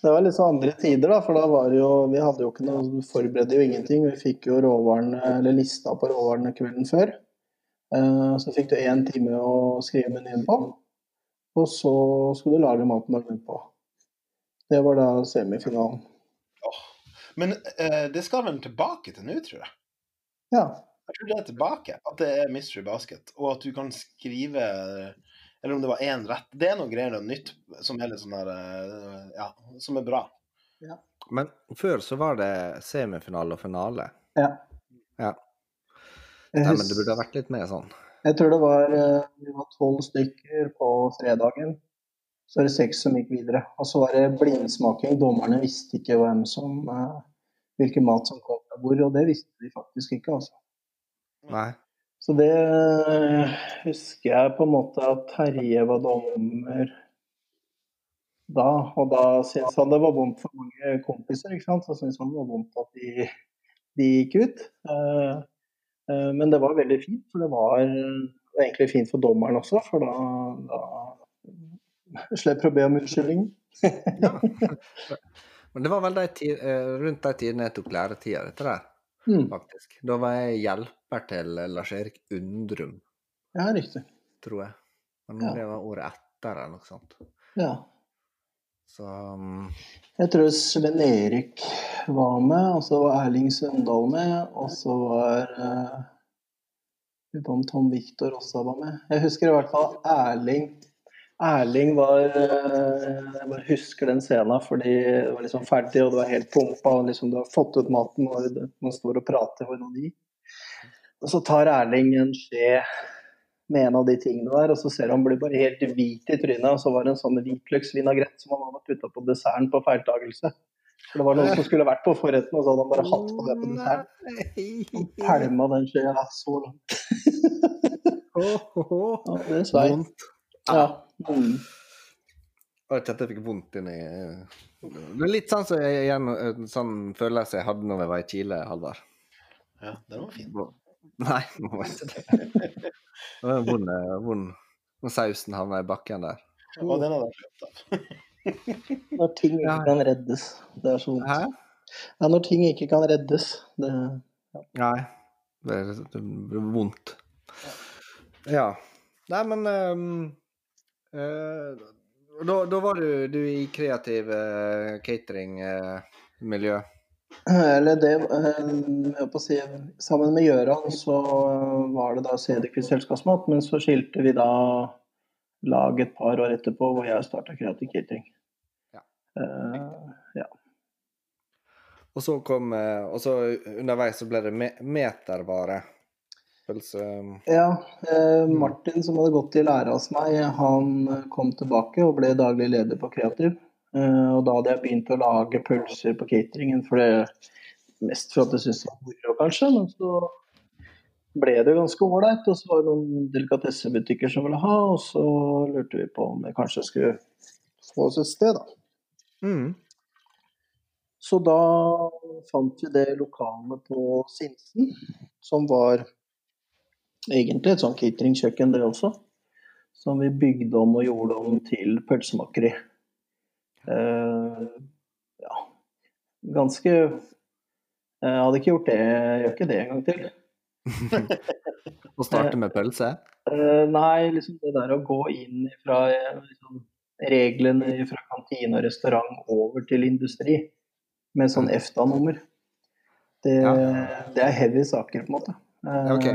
Det var liksom andre tider, da, for da var det jo Vi hadde jo ikke noe vi forberedte jo ingenting. Vi fikk jo råvarene, eller lista på råvarene kvelden før. Eh, Så fikk du én time å skrive menyen på, og så skulle du lage maten dagen etterpå. Det var da semifinalen. Men eh, det skal vel tilbake til nå, tror jeg. Ja. Jeg tror det er tilbake. At det er Mystery Basket, og at du kan skrive Eller om det var én rett. Det er noe greier noe nytt som er litt sånn der eh, Ja, som er bra. Men før så var det semifinale og finale. ja. Ja. Nei, men det burde ha vært litt mer sånn. Jeg tror det var eh, var tolv stykker på fredagen. Så var det seks som gikk videre. Og så var det blindsmaking. Dommerne visste ikke hvem som eh, hvilken mat som kom fra hvor, og det visste de faktisk ikke, altså. Nei. Så det eh, husker jeg på en måte at Terje var dommer da. Og da syntes han det var vondt for mange kompiser, ikke sant. Så syntes han det var vondt at de, de gikk ut. Eh, eh, men det var veldig fint, for det var, det var egentlig fint for dommeren også, for da, da slipper å be om unnskyldning. Men det var vel de ti, eh, rundt de tidene jeg tok læretida, dette der, Mm. faktisk. Da var jeg hjelper til Lars-Erik Undrum, Ja, riktig. tror jeg. Men Ja. det var året etter eller noe sånt. Ja. Så um, Jeg tror Sven Erik var med, og så var Erling Søndal med, og så var eh, Lurer på om Tom Viktor også var med. Jeg husker i hvert fall Erling. Erling var eh, Jeg bare husker den scenen fordi det var liksom ferdig, og det var helt pumpa, og liksom du har fått ut maten, og man står og prater for noen. Og så tar Erling en skje med en av de tingene der, og så ser du han blir bare helt hvit i trynet. Og så var det en sånn hvitløksvinagrett som han hadde putta på desserten på feiltagelse. For det var noen som skulle vært på forretten, og så hadde han bare hatt på det på desserten. Han pælma den skjea så langt. Ja, det er Vondt. Ja. Mm. Jeg kjente jeg fikk vondt inni Det er litt sånn som jeg igjen en sånn følelse jeg hadde når jeg var i Chile, Halvard. Ja, den var fin. Nei, det var ikke det. Det var vond, eh, vond når sausen havna i bakken der. Og den hadde jeg glemt av. Når ting ikke kan reddes. Det er så Hæ? vondt. Ja, når ting ikke kan reddes. Det Nei. Det er, det blir vondt. Ja. Nei, men um, uh, da, da var du, du i kreativ uh, cateringmiljø. Eller det eh, jeg på å si, Sammen med Gjøran så var det da Cedicus selskapsmat, men så skilte vi da lag et par år etterpå, hvor jeg starta Creative Kitting. Ja. Eh, Og så kom eh, Og så underveis så ble det me metervare. Pølse ja, Uh, Martin som hadde gått i lære hos meg, han kom tilbake og ble daglig leder på Kreativ. Eh, og da hadde jeg begynt å lage pølser på cateringen, for det mest for at jeg syntes det var moro, kanskje. Men så ble det ganske ålreit, og så var det noen delikatessebutikker som ville ha, og så lurte vi på om vi kanskje skulle få oss et sted, da. mm. Så da fant vi det lokalet på Sinsen, som var egentlig et sånn cateringkjøkken, det også. Som vi bygde om og gjorde om til pølsemakeri. Eh, ja, ganske Jeg hadde ikke gjort det, jeg gjør ikke det en gang til. å starte med pølse? Eh, nei, liksom det der å gå inn fra eh, liksom, reglene fra kantine og restaurant over til industri med sånn EFTA-nummer. Det, Ja. det er heavy saker, på en måte. Eh, Ok,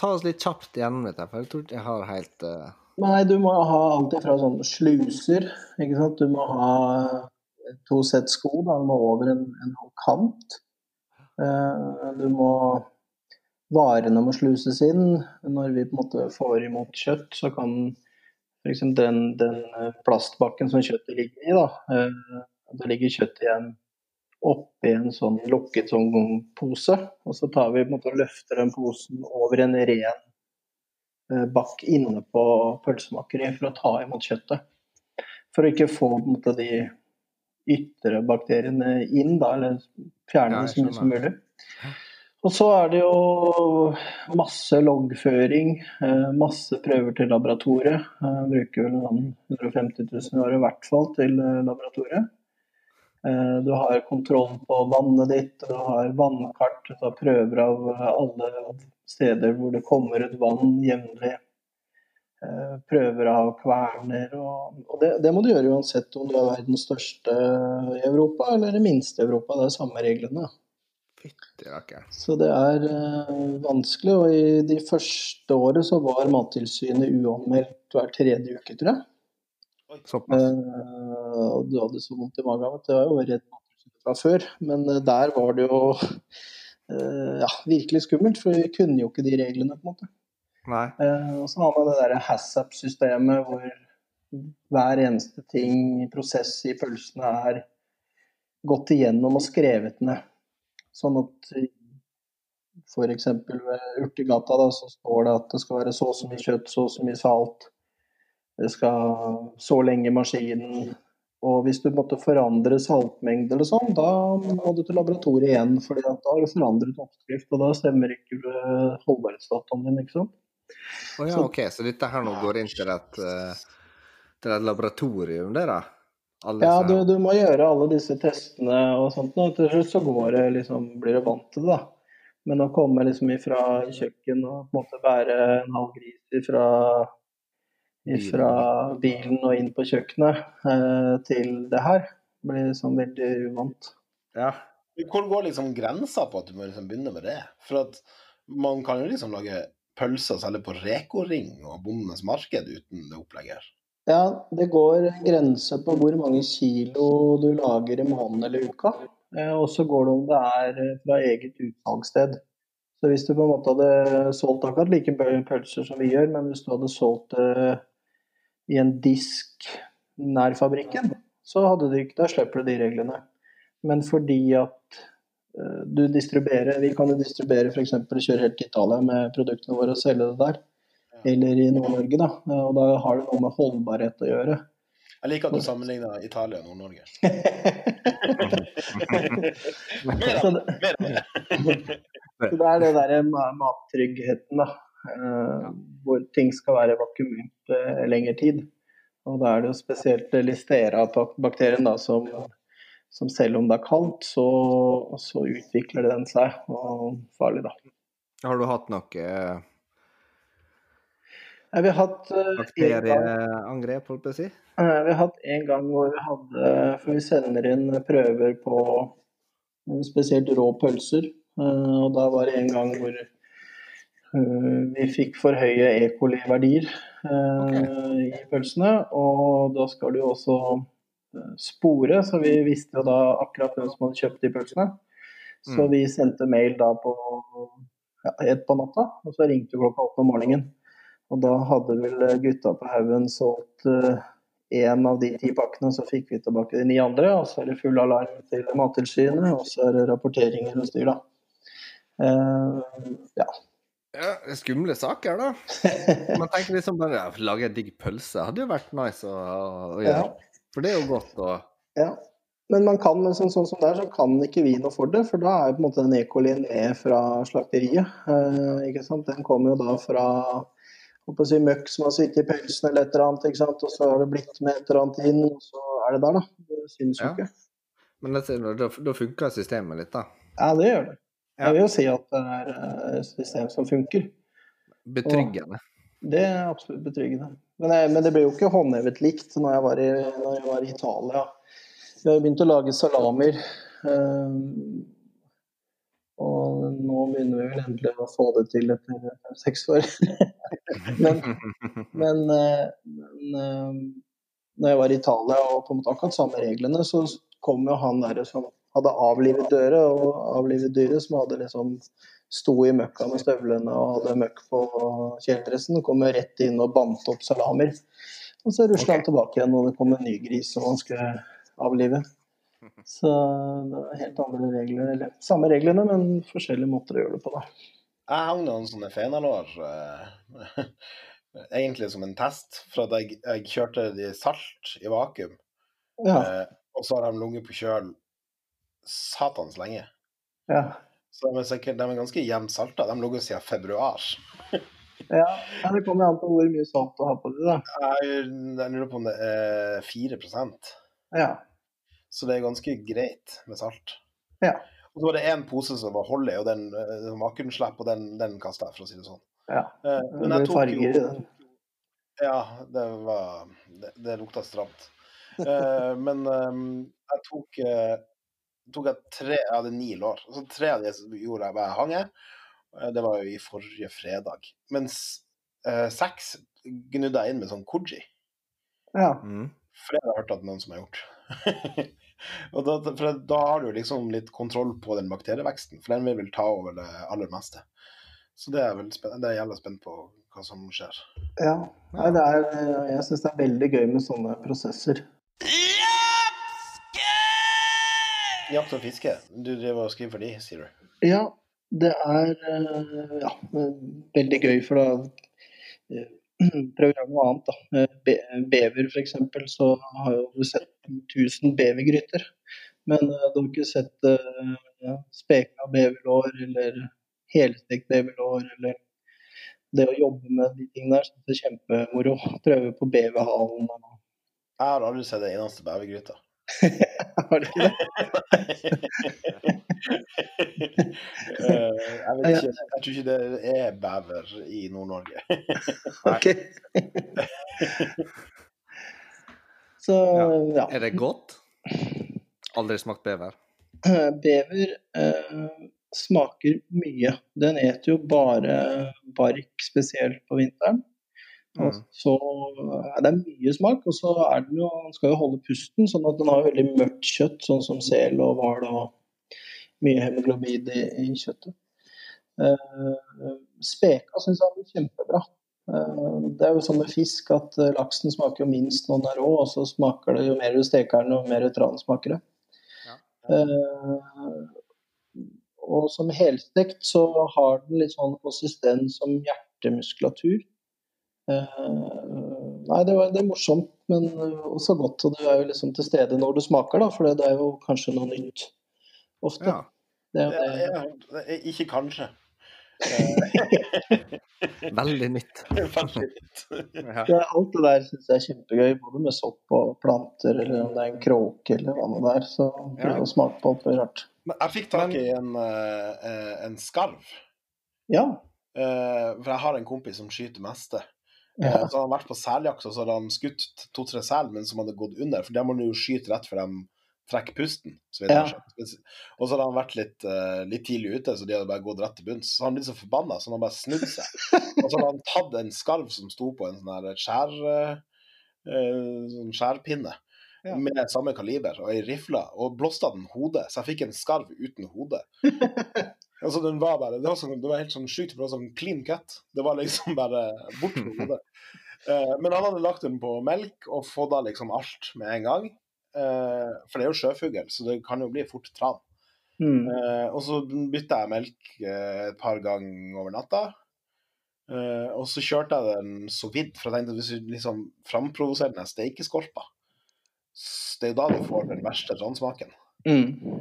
Ta- oss litt kjapt gjennom dette, for jeg tror ikke jeg har helt eh, Nei, du må ha alt ifra sånne sluser, ikke sant. Du må ha to sett sko, da. Du må over en, en kant. Eh, du må Varene må sluses inn. Når vi på en måte får imot kjøtt, så kan f.eks. Den, den eh, plastbakken som kjøttet ligger i. da, eh, Da ligger kjøttet igjen oppi en sånn lukket sånn pose. Og så tar vi på en måte og løfter den posen over en ren eh, bakk inne på pølsemakeriet for å ta imot kjøttet. For å ikke få måte, de ytre bakteriene inn, da, eller fjerne det så mye som mulig. Og så er det jo masse loggføring, eh, masse prøver til laboratoriet. Jeg bruker vel sånn 150 000 i året i hvert fall til eh, laboratoriet. Eh, Du har kontroll på vannet ditt, du har vannkart, du tar prøver av eh, alle steder hvor det kommer ut vann jevnlig. Eh, Prøver av kverner. Og, og det, det må du gjøre uansett om du er verdens største i Europa eller det minste i Europa. Det er samme reglene. Så det er vanskelig. Og i de første året så var Mattilsynet uanmeldt hver tredje uke, tror jeg. Såpass. Eh, og du hadde så vondt i magen at jeg var jo redd fra før. Men eh, der var det jo eh, ja, virkelig skummelt, for vi kunne jo ikke de reglene, på en måte. Nei. Eh, og så har man det der HACCP-systemet hvor hver eneste ting, prosess i pølsene, er gått igjennom og skrevet ned. Sånn at f.eks. ved Urtegata da, så står det at det skal være så og så mye kjøtt, så og så mye salt. Det skal så lenge maskinen. Og hvis du måtte forandre saltmengde eller sånn, da må du til laboratoriet igjen. at da har du forandret oppskrift, og da stemmer ikke holdbarhetsdataen holdbarhetsdatoen din. ikke sant? Oh, ja, Så- OK, så dette her nå går inn til et, eh, til et laboratorium, det, da? Alle Ja, du, du må gjøre alle disse testene og sånt, og til slutt så går det liksom, blir du vant til det. da. Men å komme liksom ifra kjøkken og på en måte bære en halv gris ifra, ifra bilen og inn på kjøkkenet eh, til det her, blir liksom veldig uvant. Ja. Hvor går liksom grensa på at du må liksom begynne med det? For at man kan jo liksom lage pølser og selge på Reko-ring og Bondens marked uten det opplegget. Ja, det går grenser grense på hvor mange kilo du lager i måneden eller uka. Eh, Og så går det om det er eh, fra eget utsalgssted. Så hvis du på en måte hadde solgt akkurat like pølser som vi gjør, men hvis du hadde solgt det i en disk nær fabrikken, så hadde du ikke, da slipper du de reglene. Men fordi at uh, du distribuerer, vi kan jo distribuere f.eks. kjøre helt til Italia med produktene våre og selge det der. Eller i Nord-Norge, da. Og da har det noe med holdbarhet å gjøre. Jeg liker at du sammenligner Italia og Nord-Norge. Det, det er det derre ma- mattryggheten, da. Eh, hvor ting skal være vakuumert uh, lengre tid. Og da er det jo spesielt Listeria-bakterien som, som selv om det er kaldt, så, så utvikler den seg. Og farlig, da. Har du hatt noe eh, Vi har hatt eh, bakterieangrep, holdt på å si? Eh, Vi har hatt en gang hvor vi hadde For vi sender inn prøver på eh, spesielt rå pølser. eh, Og da var det en gang hvor eh, vi fikk for høye E. coli-verdier eh, i pølsene. Og da skal du også eh, spore, så vi visste jo da akkurat hvem som hadde kjøpt de pølsene. Så Mm. vi sendte mail da på ja, ett på natta, og så ringte klokka åtte om morgenen. Og da hadde vel gutta på haugen solgt én av de ti pakkene, så fikk vi tilbake de ni andre. Og så er det full alarm til Mattilsynet, og så er det rapporteringer og styr, da. Uh, ja. Ja, det er skumle saker, da. Man tenker liksom bare ja, lage en digg pølse hadde jo vært nice å, å gjøre. ja. For det er jo godt å ja. Men man kan, sånn, sånn som det er, så kan ikke vi noe for det, for da er jo på en måte den E. fra slakteriet. Eh, ikke sant? Den kommer jo da fra på å si, møkk som har sittet i pølsen eller et eller annet, ikke sant? og så har det blitt med et eller annet inn, og så er det der, da. Det synes jo Ja. ikke. Men da, da funker systemet litt, da. Ja, det gjør det. Jeg vil jo si at det er eh, et system som funker. Betryggende. Det er absolutt betryggende. Men, jeg, men det ble jo ikke håndhevet likt når jeg var i, jeg var i Italia. Vi har jo begynt å lage salamer. Um, og nå begynner vi vel endelig å få det til etter fem-seks år. men men, eh, men eh, når jeg var i Italia og på en måte akkurat samme reglene, så kom jo han der som hadde avlivet døret, og avlivet dyret, som hadde liksom sto i møkka med støvlene og hadde møkk på kjeledressen, kom rett inn og bandt opp salamer. Og så rusler Ok. han tilbake igjen og det kommer en ny gris som han skal avlive. Så det er helt andre regler. Eller samme reglene, men forskjellige måter å gjøre det på, da. Jeg hang noen sånne fenalår eh, egentlig som en test, for at jeg, jeg kjørte de salt i vakuum, Ja. eh, og så har de ligget på kjøl satans lenge. ja. Så de er, sikkert, de er ganske jevnt salta. De har ligget siden februar. ja. det kommer an på hvor mye salt du har på det, da. Jeg, jeg lurer på om det er 4 Ja. så det er ganske greit med salt. Ja. Og så var det én pose som var hold i, og den uh, vakuumslipp, og den, den kasta jeg, for å si det sånn. ja. Eh, men jeg tok jo. Ja, det var Det, det lukta stramt. Eh, men jeg tok eh, tok jeg tre Jeg hadde ni lår. Så tre av de gjorde jeg bare hang jeg. Eh, Det var jo i forrige fredag. Mens eh, seks gnudde jeg inn med sånn koji. Ja. Mm. For det har jeg hørt at noen som har gjort. og da, for da har du liksom litt kontroll på den bakterieveksten, for den vil vel ta over det aller meste. Så det er, vel spennende. det er jeg jævla spent på hva som skjer. ja. Nei, det er, jeg syns det er veldig gøy med sånne prosesser. Jakt og fiske, du driver og skriver for de, sier du? Ja, det er eh, ja, veldig gøy, for da eh, prøver gjøre noe annet. da. Be- Bever f.eks. så har jo du sett 1000 bevergryter. Men eh, du har ikke sett uh, speka beverlår eller helstekt beverlår eller det å jobbe med de tingene der. Så det er kjempemoro. Prøve på beverhalen. Jeg har aldri sett en eneste bevergryte. Har du ikke det? Eh, jeg, vet ikke, jeg tror ikke det er bever i Nord-Norge. Ok. Så ja. Er det godt? Aldri smakt bever. Eh, Bever eh, smaker mye. Den eter jo bare bark, spesielt på vinteren. Mm. så er det mye smak, og så er den jo, den skal jo holde pusten, sånn at den har veldig mørkt kjøtt, sånn som sel og hval og mye hemoglobid i, i kjøttet. Eh, speka syns jeg er kjempebra. Eh, det er jo sånn med fisk at eh, laksen smaker jo minst når den er rå, og så smaker det jo mer du steker den, og mer tran smaker det. Ja. Eh, og som helstekt så har den litt sånn konsistens som hjertemuskulatur. Eh, nei, det, var, det er morsomt, men også godt. Og du er jo liksom til stede når du smaker, da, for det er jo kanskje noe nytt ofte. Ja. Det er Ja, det. ja, det er ikke kanskje. Eh, Veldig nytt. Veldig nytt. Ja. Alt det der syns jeg er kjempegøy, både med sopp og planter, eller om det er en kråke eller hva det er. Så prøv Ja. å smake på alt mulig rart. Men jeg fikk tak i en, eh, eh, en skarv. Ja. Eh, for jeg har en kompis som skyter meste. Ja. Så han hadde vært på seljakt, og så hadde han skutt to-tre sel, men som hadde gått under. For der må du jo skyte rett før de trekker pusten. Så Ja. Og så hadde han vært litt, uh, litt tidlig ute, så de hadde bare gått rett til bunns. Så han ble så forbanna, så han bare snudd seg. Og så hadde han tatt en skarv som sto på en sånn skjær, eh, sånn skjærpinne. Ja. Med samme kaliber og ei rifle, og blåste av den hodet. Så jeg fikk en skarv uten hode. Altså, den var bare, det, var sånn, det var helt sånn sjukt, var sånn clean cut. Det var liksom bare bort med hodet. Uh, men han hadde lagt den på melk og fått av liksom alt med en gang. Uh, for det er jo sjøfugl, så det kan jo bli fort tran. Mm. Uh, og så bytta jeg melk et par ganger over natta. Og så kjørte jeg den så vidt, for jeg tenkte at hvis du liksom framprovoserer den steikeskorpa, det er jo da du får den verste transmaken. Mm.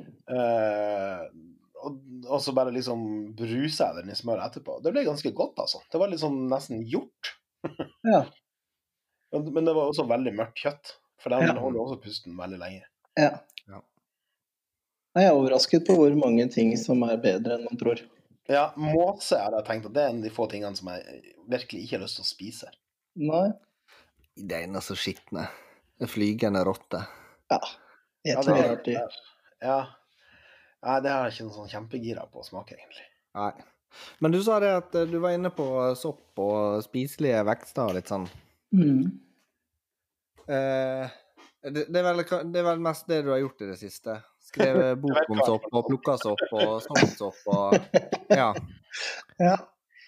Og, og så bare liksom bruser jeg den i smør etterpå. Det ble ganske godt, altså. Det var liksom nesten gjort. Ja. Men men det var også veldig mørkt kjøtt, for den Ja. holder også pusten veldig lenge. ja. Ja. Jeg er overrasket på hvor mange ting som er bedre enn man tror. Ja, måse har jeg tenkt at det er en av de få tingene som jeg virkelig ikke har lyst til å spise. Nei. Det er så skitne. En flygende rotte. Ja. Jeg tror det det er artig. Ja. Nei, det har jeg ikke noe sånn kjempegira på å smake, egentlig. Nei. Men du sa det at eh, du var inne på sopp og spiselige vekster og litt sånn. Mm. Eh, det, det, er vel, det er vel mest det du har gjort i det siste? Skrevet bok om sopp og plukka sopp og sånt sopp og Ja. Ja.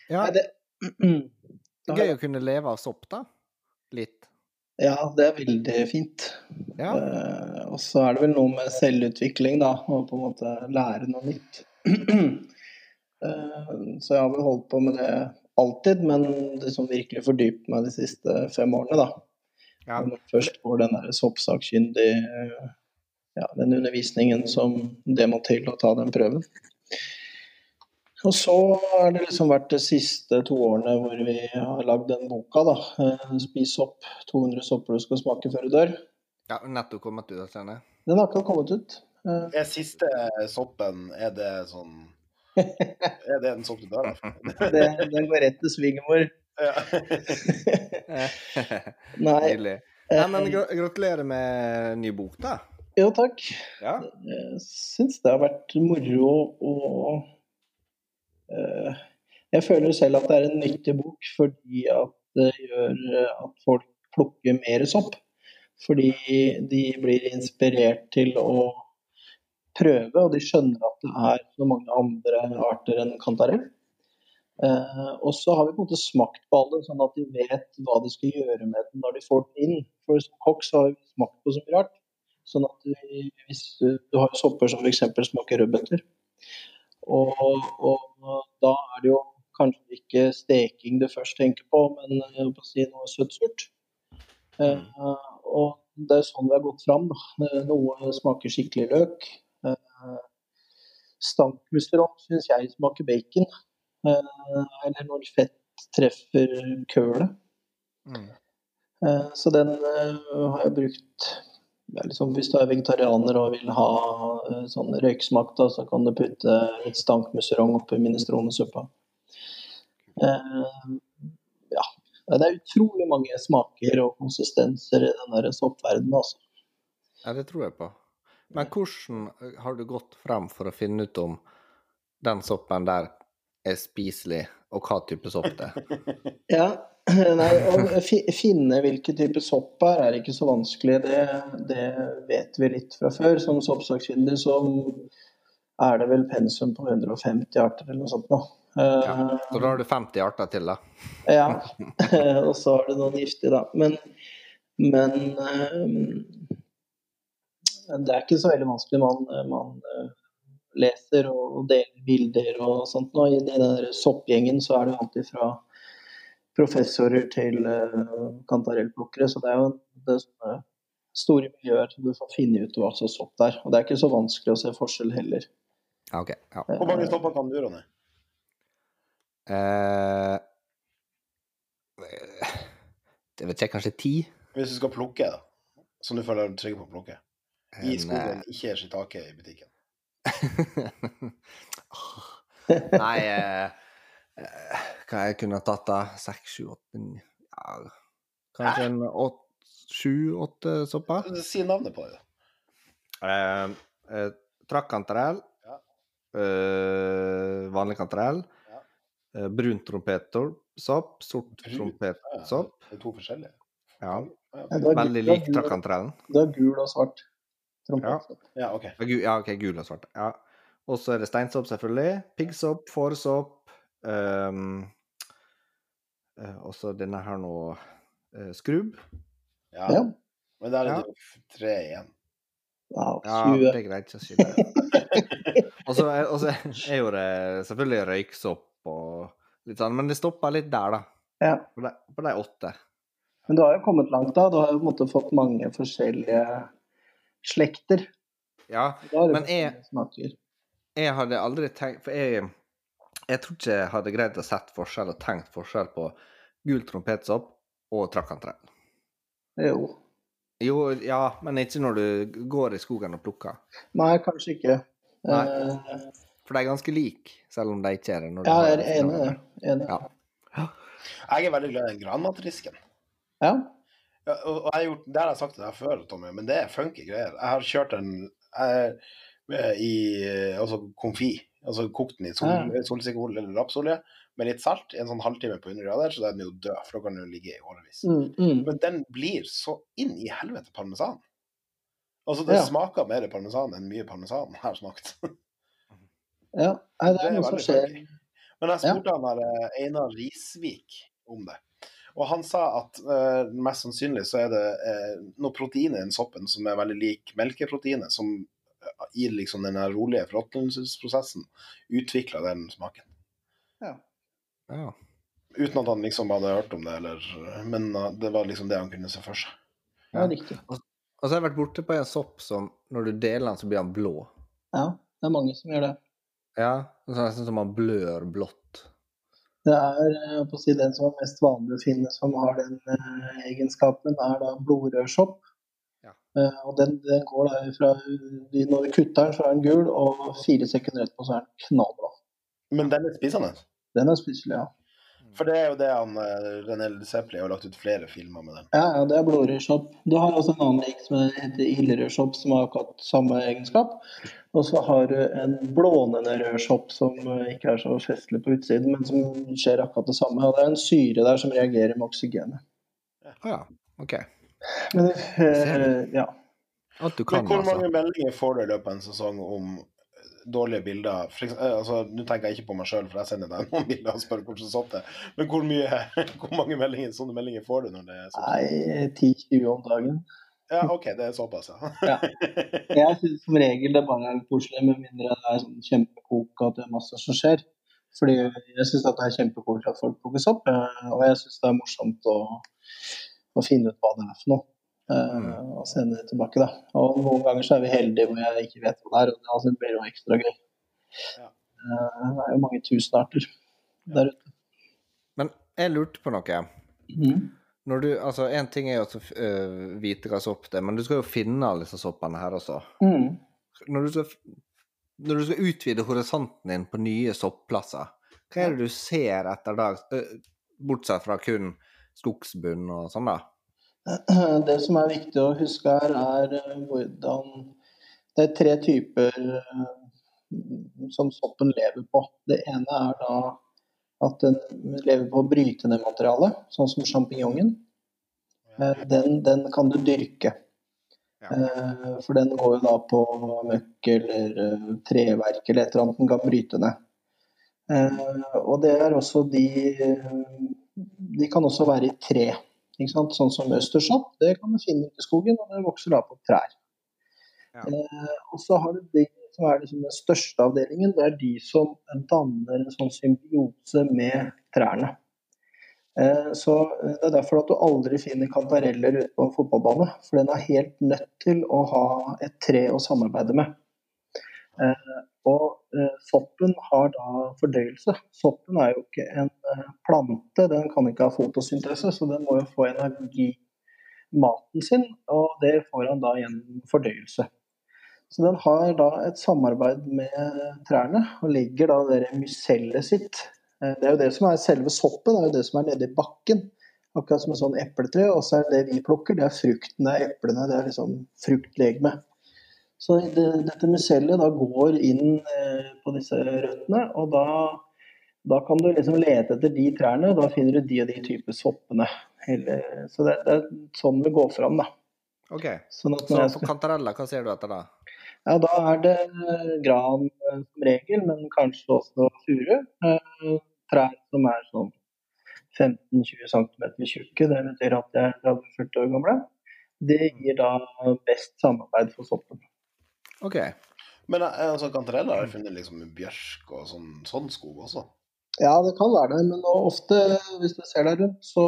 ja. Det, Det er gøy å kunne leve av sopp, da. Litt. Ja, det er veldig fint. Ja. Uh, og så er det vel noe med selvutvikling, da, og på en måte lære noe nytt. uh, så jeg har vel holdt på med det alltid, men det som virkelig fordypet meg de siste fem årene, da. ja. Først får den der soppsakkyndig eh, ja, den undervisningen som det må til å ta den prøven. Og så har det liksom vært de siste to årene hvor vi har lagd den boka, da. eh, 'Spis sopp. 200 sopper du skal smake før du dør'. ja nettopp kommet ut av scenen. Den har ikke kommet ut. Eh, Er siste soppen, er det sånn Er det en sopp du dør av? Den går rett til svigermor. Ja. Nei. Nydelig. Nei, men gratulerer med ny bok, da. Jo, takk. Ja. Jeg syns det har vært moro å eh, Jeg føler selv at det er en nyttig bok fordi at det gjør eh, at folk plukker mer sopp. Fordi de blir inspirert til å prøve, og de skjønner at det er så mange andre arter enn kantarell. Uh, og så har vi på en måte smakt på alle, sånn at de vet hva de skal gjøre med den når de får den inn. For som kokk så har vi smakt på så mye rart. Sånn at vi, hvis du, du har sopper som f.eks. smaker rødbeter. Og, og da er det jo kanskje ikke steking du først tenker på, men jeg på å si noe søtt-surt. Eh, og det er sånn vi har gått fram. Da. Eh, Noe smaker skikkelig løk. Eh, Stankmusterom syns jeg smaker bacon. Eh, eller når fett treffer kølet. Mm. Eh, Så den eh, har jeg brukt liksom, Hvis du er vegetarianer og vil ha uh, sånn røyksmak, da, så kan du putte litt stankmusserong oppi minestronesuppa. Uh, ja. Det er utrolig mange smaker og konsistenser i den der soppverdenen. Altså. ja, det tror jeg på. Men hvordan har du gått frem for å finne ut om den soppen der er spiselig, og hva type sopp det er? Ja, nei, Å finne hvilken type sopp er, er ikke så vanskelig. Det, det vet vi litt fra før. Som soppsakkyndig så er det vel pensum på 150 arter eller noe sånt nå. Eh, Ja. Så da har du 50 arter til, da. Ja, og så har du noen giftige, da. Men, men eh, det er ikke så veldig vanskelig. Man, man eh, leser og deler bilder og sånt. Nå, I den soppgjengen så er det alltid fra professorer til uh, kantarellplukkere, så det er jo det er sånne store miljøer som du får finne ut hva som sopp det er. Og det er ikke så vanskelig å se forskjell heller. Ja, OK. Ja. Hvor mange stopper kan du, Ronny? Uh, det vet jeg, kanskje ti? Hvis du skal plukke, da. Som du føler deg trygg på å plukke. I En, skogen, ikke shiitake i butikken. Nei eh, eh, Hva jeg kunne tatt da? Seks, sju, åtte ja, Kanskje en åt- sju-åtte såpass? Si navnet på det. Eh, eh, Trakkantarell. Ja. Eh, vanlig kantarell. Ja. Eh, brun trompetsopp. Sort trompetsopp. Ja. Det er to forskjellige. Ja. Veldig lik trakkantarellen. Det er gul og svart. trompetsopp. ja OK. Ja, okay. ja, OK, gul og svart. Ja. Og så er det steinsopp, selvfølgelig. Piggsopp, fårsopp. Um, eh, og denne her nå eh, skrubb. Ja. Ja. Men der er det jo f- tre igjen. Ja, Ja, det er greit ikke å skille. og så er, er jo det selvfølgelig røyksopp og litt sånn, men det stopper litt der, da. Ja. På de, på de åtte. Men du har jo kommet langt da. Du har jo på en måte fått mange forskjellige slekter. Ja, Da Men smaker. jeg hadde aldri tenkt For jeg, jeg tror ikke jeg hadde greid å sett forskjell og tenkt forskjell på gul trompetsopp og trakkantarell. Jo. Jo, ja, men ikke når du går i skogen og plukker. Nei, kanskje ikke. Nei. Eh, For de er ganske like, selv om de ikke er det. når ja, jeg er enig i det. Enig. Ja. Jeg er veldig glad i den granmatrisken. Ja. Ja, og og jeg har gjort, det har jeg sagt til deg før, Tommy, men det er funky greier. Jeg har kjørt en jeg, i altså konfi. Altså kokt den i sol, Ja. solsikkeolje eller rapsolje med litt salt i en sånn halvtime på 100 grader, så da er den jo død, for da kan den jo ligge i årevis. Mm, mm. Men den blir så inn i helvete parmesan. Altså, det Ja. smaker mer parmesan enn mye parmesan jeg har smakt. ja. Det Det er er noe som skjer. Men jeg spurte han der eh, Einar Risvik om det. Og han sa at uh, mest sannsynlig så er det uh, noe protein i den soppen som er veldig lik melkeproteinet, som i liksom den rolige forråtnelsesprosessen utvikla den smaken. Ja. Uten at han liksom hadde hørt om det, eller, men eh, det var liksom det han kunne se for seg. Ja, riktig. Og så har jeg vært borte på en sopp som når du deler den, så blir han blå. Ja, det er mange som gjør det. Ja, sånn nesten som han blør blått. Det er eh, på å si, den som er mest vanlig å finne som har den eh, egenskapen, er da blodrødsopp. Eh, og den, den går da fra Når du kutter den, så er den gul, og fire sekunder etterpå så er den knallblå. Men den er spisende. Den er spiselig, ja. For det er jo det han eh, René Ledesepli har lagt ut flere filmer med den. Ja, ja, det er blodrødsopp. Du har også en annen lik som heter ildrødsopp, som har akkurat samme egenskap. Og så har du en blånende rødsopp som eh, ikke er så festlig på utsiden, men som skjer akkurat det samme. Og det er en syre der som reagerer med oksygenet. Ja, OK. Men eh, ja. Alt du kan, Men hvor altså. mange meldinger får du i løpet av en sesong om dårlige bilder? For eksempel, eh, altså, Nå tenker jeg ikke på meg sjøl, for jeg sender deg noen bilder og spør hvordan det er. Men hvor, mye, hvor mange meldinger, sånne meldinger får du når det er sånn? Nei, 10-20 om dagen. Ja, OK, det er såpass, ja. Ja. Jeg syns som regel det bare er koselig, med mindre det er sånn kjempekok og at det er masse som skjer. Fordi jeg syns det er kjempekoselig at folk plukkes opp, eh, og jeg syns det er morsomt å, å finne ut hva det er for noe. Mm. Og sende det tilbake, da. Og noen ganger så er vi heldige hvor jeg ikke vet hva det er, og det altså, blir jo ekstra gøy. Ja. Eh, Det er jo mange tusen arter der ute. Men jeg lurte på noe. Mm. Når du, altså En ting er jo å øh, vite hva sopp det er, men du skal jo finne alle disse soppene her også. Mm. Når du skal, når du skal utvide horisonten din på nye sopplasser, hva er det du ser etter da, bortsett fra kun skogsbunn og sånn, da? Det som er viktig å huske her, er eh, hvordan Det er tre typer eh, som soppen lever på. Det ene er da at den lever på brytende materiale, sånn som sjampinjongen. Eh, Den, den kan du dyrke. Ja. For den går jo da på møkk eller treverk eller et eller annet den kan bryte ned. Og det er også de De kan også være i tre. Sånn som østersopp, det kan du finne ute i skogen, og det vokser da på trær. Ja. Eh, og så har du de som er liksom den største avdelingen, det er de som danner en sånn symbiose med trærne. Eh, så eh, Det er derfor at du aldri finner kantareller ute på en fotballbane, for den er helt nødt til å ha et tre å samarbeide med. Eh, og eh, soppen har da fordøyelse. Soppen er jo ikke en eh, plante, den kan ikke ha fotosyntese, så den må jo få energi i maten sin, og det får han da gjennom fordøyelse. Så den har da et samarbeid med trærne, og legger da det mycellet sitt. Eh, Det er jo det som er selve soppen, det er jo det som er nede i bakken. Akkurat som et sånn epletre. Og så er det vi plukker, det er frukten, det er eplene, det er liksom fruktlegeme. Så det, dette mycellet da går inn eh, på disse røttene, og da, da kan du liksom lete etter de trærne, og da finner du de og de typer soppene. Så det, det er sånn vi går fram, da. OK. Sånn Så på skal... kantarella, hva ser du etter da? ja, da er det eh, gran eh, som regel, men kanskje også furu. Trær som er sånn 15-20 cm tjukke, det betyr at de er 30-40 år gamle. Det gir da best samarbeid for soppen. OK. Men eh, altså, kantareller har jeg funnet liksom bjørk og sånn, sånn skog også. Ja, det kan være det, men ofte hvis du ser deg rundt, så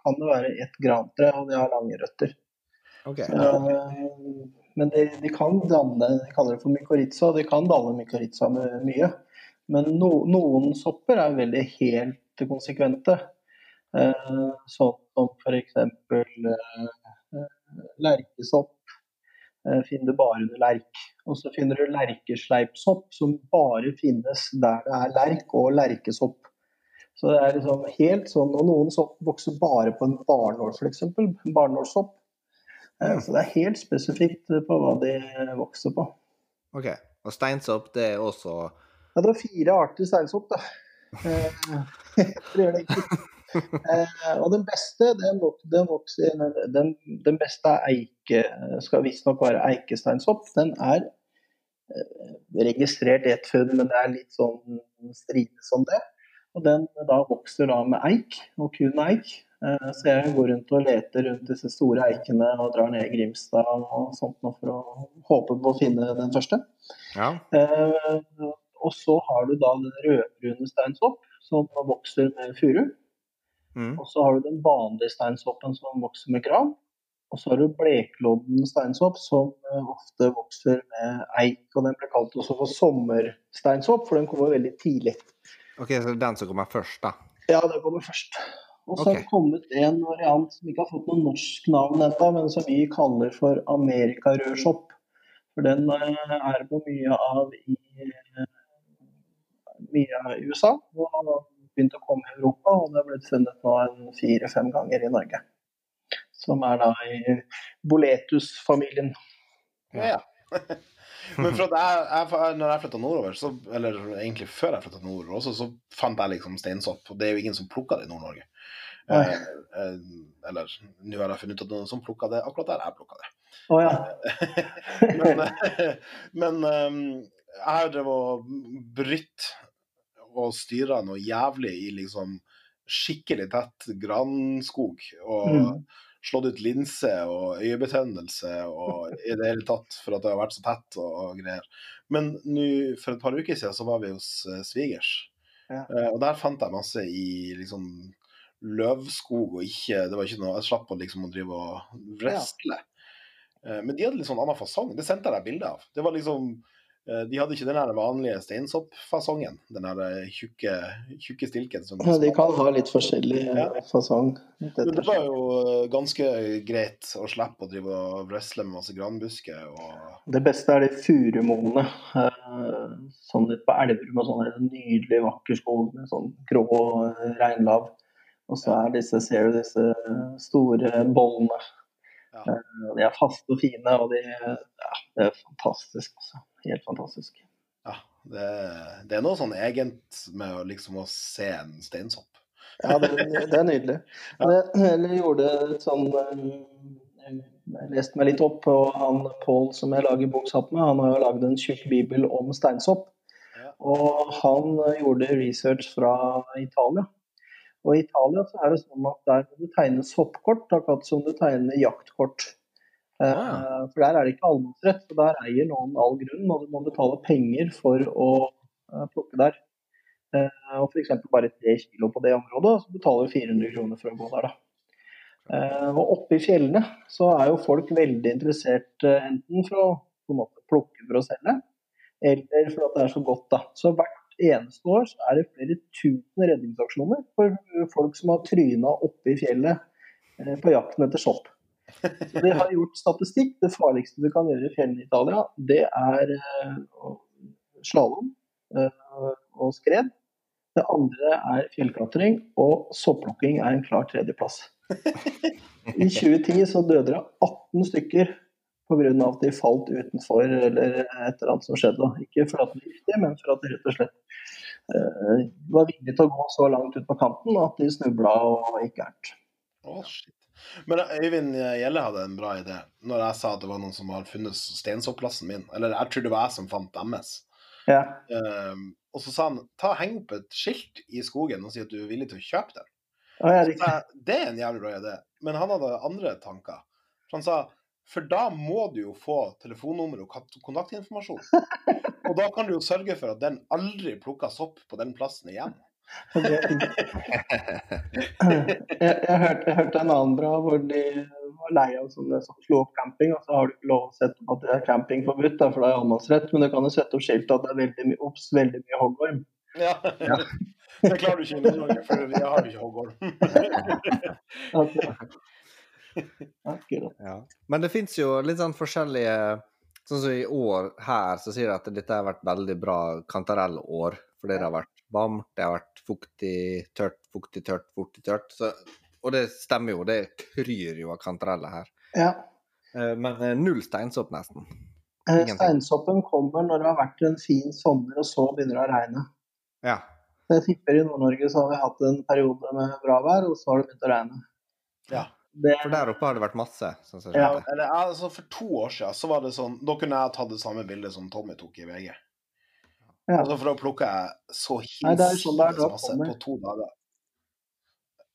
kan det være ett grantre, og de har lange røtter. ok. Eh, Men de, de kan danne, de kaller det for mykorrhiza, og de kan danne mykorrhiza med mye. Men no, noen sopper er veldig helt konsekvente. Eh, sånn som f.eks. Eh, lerkesopp finner du bare under lerk. Og så finner du lerkesleipsopp, som bare finnes der det er lerk og lerkesopp. Så det er liksom helt sånn, og Noen sopp vokser bare på en barnål, f.eks. Barnålsopp. Eh, Så det er helt spesifikt på hva de vokser på. ok. Og steinsopp, det er også Ja, det er fire arter steinsopp, da. det gjør det enkelt. Eh, Og den beste, den, den, vokser, den, den beste er eike, skal visstnok være eikesteinsopp. Den er eh, registrert ett funn, men det er litt sånn strides om det. Og den da vokser da med eik, og kun eik. Eh, Så jeg går rundt og leter rundt disse store eikene og drar ned Grimstad og sånt nå for å håpe på å finne den første. Ja. Eh, Og så har du da den rødbrune steinsopp som vokser med furu. Mm. Og så har du den vanlige steinsoppen som vokser med gran. Og så har du bleklodden steinsopp som eh, ofte vokser med eik. Og den blir kalt også for sommersteinsopp, for den kommer veldig tidlig. OK, så den som kommer først, da. Ja, den kommer først. Og så har det kommet en variant som ikke har fått noe norsk navn ennå, men som vi kaller for amerikarødsopp. For den eh, er på mye av i eh, mye av USA. Og begynt å komme i Europa, og det er blitt funnet nå en fire-fem ganger i Norge. Som er da i boletus-familien. Ja. ja. Men for at jeg, jeg, når jeg flytta nordover, så, eller egentlig før jeg flytta nordover også, så fant jeg liksom steinsopp. Og det er jo ingen som plukker det i Nord-Norge. Eh, eh, eller nå har jeg funnet ut at noen som plukker det akkurat der jeg plukka det. Å ja. men men um, jeg har drevet og brytt og styra noe jævlig i liksom skikkelig tett granskog. Og Mm. slått ut linse og øyebetennelse og i det hele tatt for at det har vært så tett og, greier. Men nå, for et par uker siden så var vi hos eh, svigers. Ja. Eh, og der fant jeg masse i liksom løvskog og ikke Det var ikke noe Jeg slapp å liksom å drive og wrestle. Eh, Men de hadde litt sånn annen fasong. Det sendte jeg deg bilde av. Det var liksom De hadde ikke den vanlige steinsoppfasongen. Den eh, tjukke, tjukke stilken. Som Ja, De kan ha litt forskjellig eh, Ja. fasong. Men det var jo eh, ganske greit å slippe å drive og wrestle med masse granbusker og Det beste er de furumoene. eh, Sånn litt på Elverum og sånn. det Nydelig, vakker skog med sånn grå eh, regnlav. Og så er disse, ser du disse store bollene. Ja. Eh, De er faste og fine, og de ja, Det er fantastisk. Altså. Helt fantastisk. Ja. Det, det er noe sånn egent med å liksom å se en steinsopp. Ja, det, det er nydelig. Men jeg, eller gjorde sånn eh, Jeg leste meg litt opp på han Pål som jeg lager bokshatt med. Han har jo lagd en tjukk bibel om steinsopp. Og han eh, gjorde research fra Italia. Og i Italia så er det sånn at der må du tegne soppkort, akkurat som du tegner jaktkort. Ah. For der er det ikke allemannsrett, så der eier noen all grunn, og man betaler penger for å eh, plukke der. Eh, og f.eks. bare tre kilo på det området, så betaler du 400 kroner for å gå der. da. Og oppe i fjellene så er jo folk veldig interessert enten for å måte plukke for å selge, eller for at det er så godt. da. Så hvert eneste år så er det flere tusen redningsaksjoner for folk som har tryna oppe i fjellet på jakten etter sopp. Så de har gjort statistikk. Det farligste du kan gjøre i fjellene i Italia, det er eh, slalåm eh, og skred. Det andre er fjellklatring, og sopplukking er en klar tredjeplass. I 2010 så døde det 18 stykker pga. at de falt utenfor eller et eller annet som skjedde. Ikke for at de var giftige, men for at de rett og slett uh, var villige til å gå så langt ut på kanten at de snubla og gikk gærent. Oh, shit. Men Øyvind Gjelle hadde en bra idé når jeg sa at det var noen som hadde funnet steinsoppplassen min. Eller jeg tror det var jeg som fant deres. Ja. Um, og så sa han ta heng opp et skilt i skogen og si at du er villig til å kjøpe den. Og jeg, Så jeg, det er en jævlig bra idé. Men han hadde andre tanker. For han sa for da må du jo få telefonnummer og kontaktinformasjon. Og da kan du jo sørge for at den aldri plukkes opp på den plassen igjen. Er jeg, jeg, hørte, jeg hørte en annen bra hvor de var lei av sånne som slo opp camping, og så har du ikke lov å sette opp at det er camping forbudt, for det er allemannsrett, men du kan jo sette opp skilt at det er veldig mye obs, veldig mye hoggorm. Ja. Det klarer du ikke i Nord-Norge, for vi har ikke hoggorm. Ja. Men det fins jo litt sånn forskjellige Sånn som i år her, så sier de at dette har vært veldig bra kantarellår. Fordi det har vært varmt, det har vært fuktig, tørt, fuktig, tørt, fuktig, tørt. Så, og det stemmer jo, det kryr jo av kantareller her. Ja. Eh, Men eh, null steinsopp, nesten. Eh, Ingenting. Steinsoppen kommer når det har vært en fin sommer, og så begynner det å regne. Ja. Så jeg tipper i Nord-Norge så har vi hatt en periode med bra vær, og så har det begynt å regne. Ja. Det, For der oppe har det vært masse. Sånn Ja, eller altså For to år siden så var det sånn Da kunne jeg tatt det samme bildet som Tommy tok i VG. Ja. Og så for da plukker jeg så hinsides sånn hinsides masse på to dager.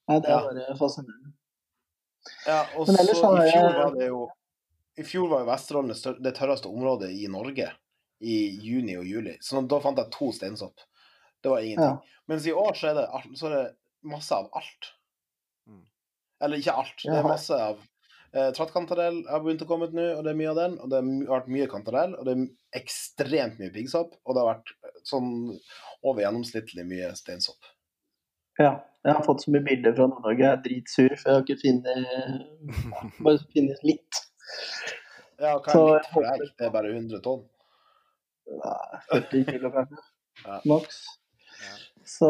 Nei, det er bare fascinerende. Ja, og så ellers i fjor jeg- var det jo I fjor var jo Vesterålen det, tørreste området i Norge i juni og juli. Så da fant jeg to steinsopp. Det var ingenting. Ja. Mens i år så er, det, så er det masse av alt. Mm. Eller ikke alt. Det er masse av eh, Trattkantarell har begynt å komme ut nå, og det er mye av den. Og det har vært mye kantarell, og det er ekstremt mye piggsopp. Og det har vært sånn over gjennomsnittlig mye steinsopp. Ja. Jeg har fått så mye bilder fra Nord-Norge. Jeg er dritsur, for jeg har ikke funnet Bare funnet litt. Ja, hva er litt for deg? Det er bare 100 tonn. Nei, 40 kilo kanskje. Ja. Maks. Ja. Så,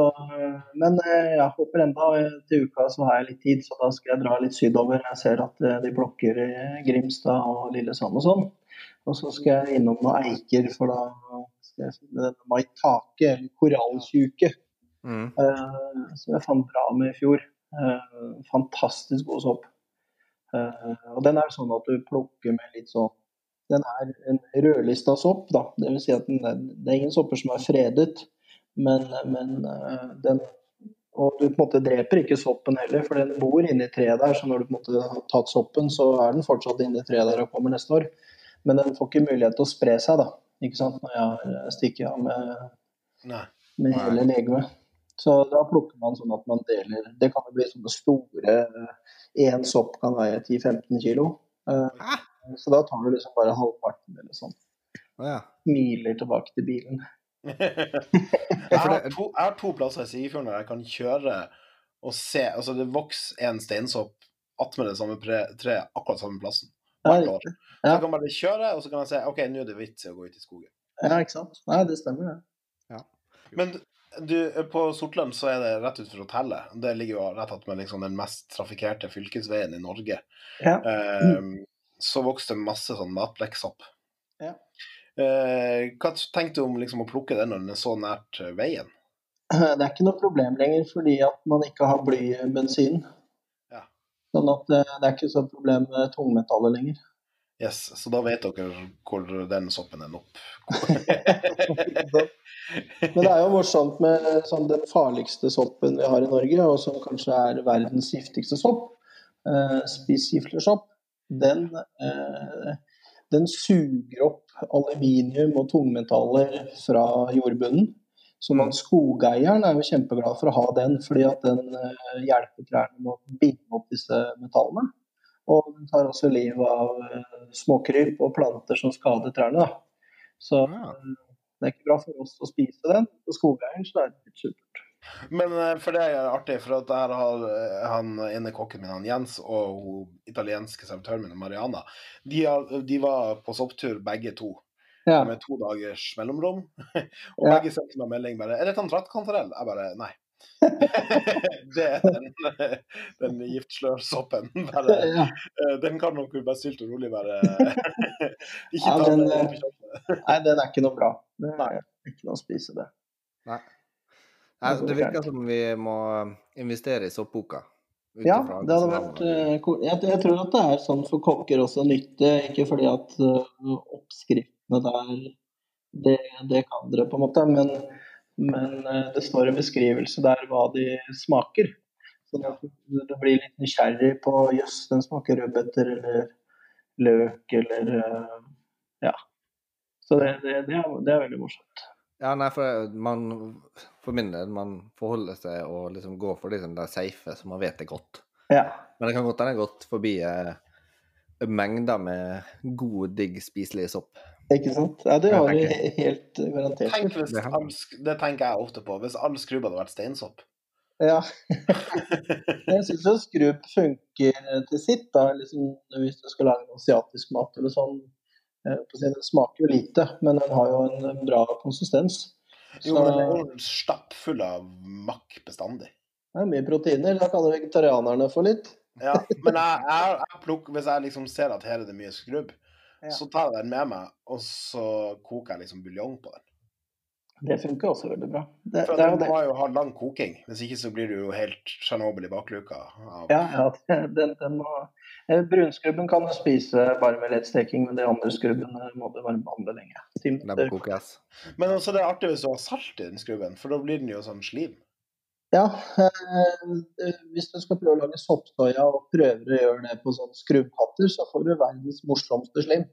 men øh, jeg håper enda til uka så har jeg litt tid, så da skal jeg dra litt sydover. Jeg ser at øh, de plukker Grimstad og Lillesand og sånn. Og så skal jeg innom noen eiker, for da skal jeg finne denne maitake, eller koralltjuke, Mm. uh, som jeg fant bra med i fjor. Uh, fantastisk god sopp. Uh, og den er sånn at du plukker med litt sånn Den er en rødlista sopp, da. Det vil si at den det er ingen sopper som er fredet, men, men den Og du på en måte dreper ikke soppen heller, for den bor inni treet der. Så når du på en måte har tatt soppen, så er den fortsatt inni treet der og kommer neste år. Men den får ikke mulighet til å spre seg, da. Ikke sant, når jeg har stikket av med med hele legemet. Så da plukker man sånn at man deler Det kan jo bli sånne store Én sopp kan veie 10-15 kilo. Eh, Så da tar du liksom bare halvparten eller sånn. Ja. Miler tilbake til bilen. jeg, har to, jeg har to plasser i Sigefjorden der jeg kan kjøre og se Altså, det vokser en steinsopp attmed det samme treet, akkurat samme plassen. Ja, Hvert år. Så kan man bare kjøre, og så kan man si OK, nå er det vits i å gå ut i skogen. Ja, ikke sant. Nei, det stemmer, det. Men du, på Sortland så er det rett utenfor hotellet. Det ligger jo rett attmed liksom den mest trafikkerte fylkesveien i Norge. Ja. Eh, så vokste det masse sånn matblekksopp. Ja. Eh, hva tenkte du om liksom, å plukke den når den er så nært eh, veien? Det er ikke noe problem lenger fordi at man ikke har bly i bensin. Ja. Sånn at eh, det er ikke så problem med tungmetaller lenger. Yes, Så da vet dere hvor den soppen ender opp. Men det er jo morsomt med sånn, den farligste soppen vi har i Norge, og som kanskje er verdens giftigste sopp, eh, spisgiflersopp, den, eh, den suger opp aluminium og tungmetaller fra jordbunnen. Så man, skogeieren er jo kjempeglad for å ha den, fordi at den eh, hjelper trærne med å binde opp disse metallene. Og den tar også livet av eh, småkryp og planter som skader trærne. Da. Så Ja. eh, det er ikke bra for oss å spise den. For skogeieren så er det litt supert. Men for det er artig, for at der har han ene kokken min, han Jens, og hun italienske servitøren min, Mariana, de, de var på sopptur begge to. Ja. Med to dagers mellomrom. Og Ja. begge sendte meg melding bare 'Er dette en trattkantarell?' Jeg bare Nei. det er den, den giftslørsoppen. Ja. eh, den kan nok bare stilt og rolig bare Ikke Ja, ta den, eh. Nei, den er ikke noe bra. Det er ikke noe å spise det. Nei. Nei, det virker som vi må investere i soppboka. Ja, det hadde vært eh, cool. jeg, jeg tror at det er sånn for kokker også nytte, ikke fordi at oppskrift der det, det kan dere, på en måte, men, men eh, det står en beskrivelse der hva de smaker. Så du blir litt nysgjerrig på jøss, den smaker rødbeter eller løk eller eh, ja. Så det, det, det, er, er veldig morsomt. Ja, nei, for man For min del, man forholder seg og liksom går for liksom det safe så man vet det godt. Ja. Men det kan godt hende jeg har gått forbi eh, mengder med god, digg, spiselig sopp. Ikke sant? Ja, det har vi helt garantert. Tenk hvis Det all, det tenker jeg ofte på. Hvis all skrubb hadde vært steinsopp. Ja. Jeg syns jo skrubb funker til sitt, da, liksom, hvis du skal lage noe asiatisk mat eller sånn. Eh, Den smaker jo lite, men den har jo en bra konsistens. Jo, men den er stappfull av makk bestandig. Det er mye proteiner. Da kan jo vegetarianerne få litt. Ja, men jeg, jeg, jeg plukker, hvis jeg liksom ser at her er det mye skrubb, Ja. så tar jeg den med meg, og så koker jeg liksom buljong på den. Det funker også veldig bra. Det, For det det. må jo ha lang koking, hvis ikke så blir du jo helt Tsjernobyl i bakluka. Av... Ja, ja, den, den må eh, Brunskrubben kan du spise bare med lett steking, men de andre skrubbene må du varmebehandle lenge. Men også det er artig hvis du har salt i den skrubben, for da blir den jo sånn slim. Ja, eh, hvis du skal prøve å lage soppsoya og prøver å gjøre det på sånne skrubbhatter, så får du verdens morsomste slim.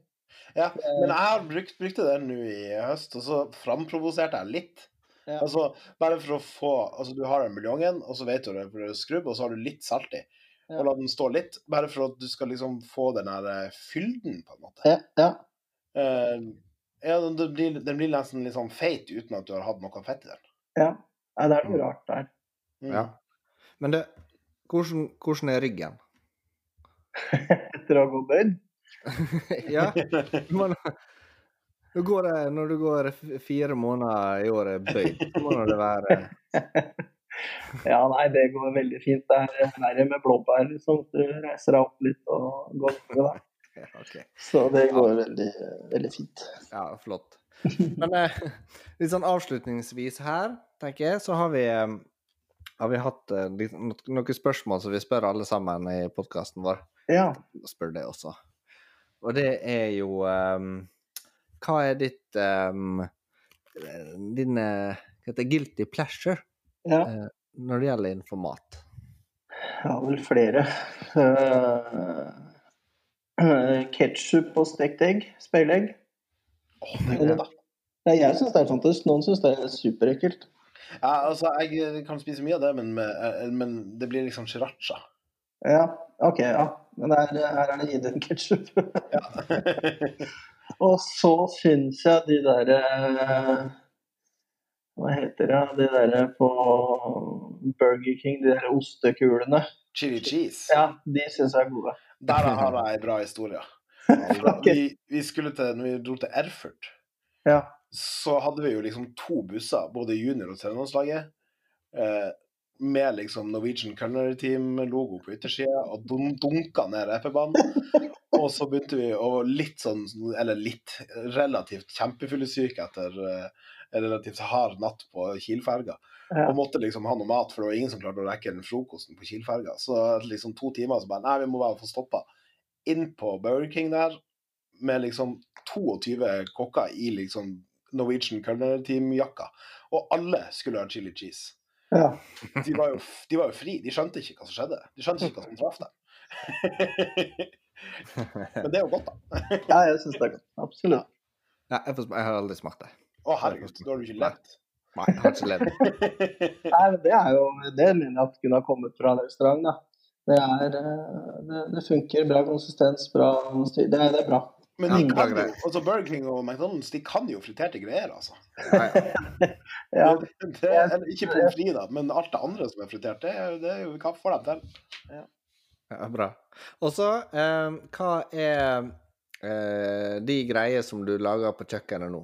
Ja, men jeg har brukt, brukte den nå i høst, og så framprovoserte jeg litt. Ja. Altså, bare for å få Altså, du har den buljongen, og så vet du det er skrubb, og så har du litt salt i. Ja. Og la den stå litt, bare for at du skal liksom få den her eh, fylden, på en måte. Ja, ja. Eh, ja, den, den blir, den blir nesten litt sånn feit uten at du har hatt noe fett i den. ja. Det er noe rart der. Mm. Ja. Men det, hvordan, hvordan er ryggen? Etter å ha gått bøyd. ja, man, går det, når du går fire måneder i året bøyd, så må det være Ja, nei, det går veldig fint. Det er verre med blåbær, liksom. Du reiser deg opp litt og går oppover der. Okay. Så det går veldig, veldig fint. Ja, flott. Men eh, litt sånn avslutningsvis her, tenker jeg, så har vi, eh, har vi hatt eh, noen spørsmål som vi spør alle sammen i podkasten vår. Ja. spør det også. Og det er jo um, Hva er ditt um, Din eh, hva heter det, guilty pleasure ja. uh, når det gjelder informat? mat? Jeg har vel flere. Uh, Ketsjup og stekt egg. Speilegg. Oh, det er jeg syns det er fantastisk. Noen syns det er superekkelt. Ja, altså, jeg kan spise mye av det, men, eh, men det blir liksom sriracha. Ja, OK, ja. Men her, her er det en ketsjup. Ja. og så syns jeg de derre Hva heter det? De derre på Burger King, de der ostekulene. Chili cheese. Ja, de syns jeg er gode. Der har jeg ei bra historie. Vi, vi skulle til, når vi dro til Erfurt, Ja. Så hadde vi jo liksom to busser, både junior- og seniorlandslaget, eh, med liksom Norwegian Culinary Team-logo på yttersida, og dun dunka ned reperbanen. Og så begynte vi å litt sånn, eller litt, relativt kjempefyllesyke etter eh, en relativt hard natt på Kiel-ferga. Ja. Og måtte liksom ha noe mat, for det var ingen som klarte å rekke den frokosten på Kiel-ferga. Så liksom to timer så bare Nei, vi må bare få stoppa. Inn på Burger King der med liksom 22 kokker i liksom Norwegian Culinary Team-jakka. Og alle skulle ha chili cheese. ja. De var, jo, de var jo fri, de skjønte ikke hva som skjedde. De skjønte ikke hva som traff dem. Men det er jo godt, da. ja jeg syns det er godt. Absolutt. Ja, jeg, jeg har aldri smakt det. Å, herregud, da har du ikke levd. Nei, jeg har ikke levd. Nei, men det er jo det mener jeg at kunne ha kommet fra en restaurant, da. Det er eh, Det, det funker. Bra konsistens, bra styr. Det, det er bra. Men Ja, de kan jo, det. altså Burger King og McDonald's de kan jo friterte greier, altså. Ja. Ja. Det, det, er, ikke pommes frites, da, men alt det andre som er fritert, det, det er jo hva får dem til. Ja, bra. Og så, eh, hva er eh, de greier som du lager på kjøkkenet nå?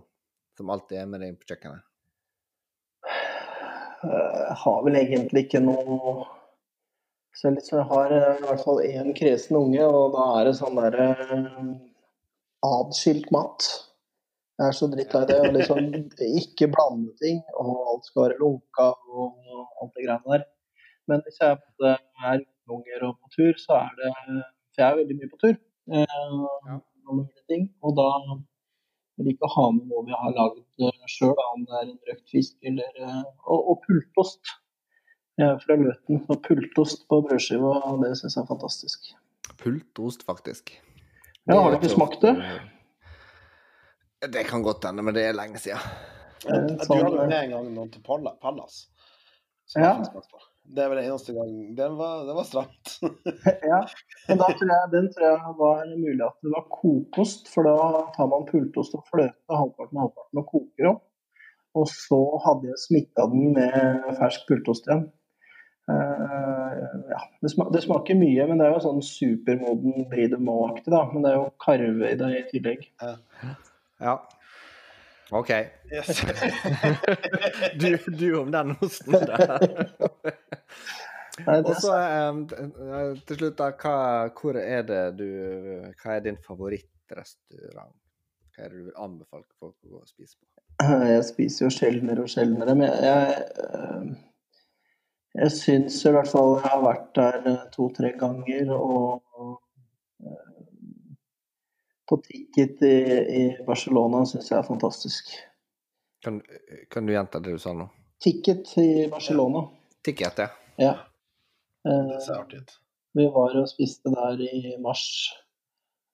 Som alltid er med deg på kjøkkenet? Jeg har vel egentlig ikke noe så jeg, liksom, jeg har eh, i hvert fall én kresen unge, og da er det sånn derre atskilt mat. Jeg er så drittlei det. Og liksom ikke blande ting, og alt skal være lunka og alt det greiene der. Men hvis jeg er unger og på tur, så er det For jeg er veldig mye på tur. Eh, Ja. ting, og da jeg liker å ha med noe vi har lagd sjøl, om det er en røkt fisk eller eh, Og, og pultost. Jeg er fra Løten, og pultost på brødskiva, det syns jeg er fantastisk. Pultost, faktisk. Ja, har du ikke smakt det? Det kan godt hende, men det er lenge siden. Eh, Du sånn, hadde eh, med en gang noen til Pallas. som Ja. Det er vel den eneste gang Det var, det var stramt. Ja, men da tror jeg, den tror jeg var mulig at det var kokost, for da tar man pultost og fløte halvparten og halvparten og koker opp. Og så hadde jeg smitta den med fersk pultost igjen. Eh, ja, det, smaker, det smaker mye, men det er jo sånn supermoden Bride det må-aktig, da. Men det er jo karve i det i tillegg. Ja. OK. Yes. Du, du om den osten der. Og så eh, til slutt, da. Hva, hvor er det du Hva er din favorittrestaurant? Hva er det du vil anbefale folk å gå og spise på? Jeg spiser jo sjeldnere og sjeldnere, men jeg, jeg, jeg syns i hvert fall jeg har vært der to-tre ganger og eh, på Ticket i, i Barcelona syns jeg er fantastisk. Kan, kan du gjenta det du sa nå? Ticket i Barcelona, Ticket, ja. ja. Det Eh, ser artig ut. Vi var og spiste der i mars,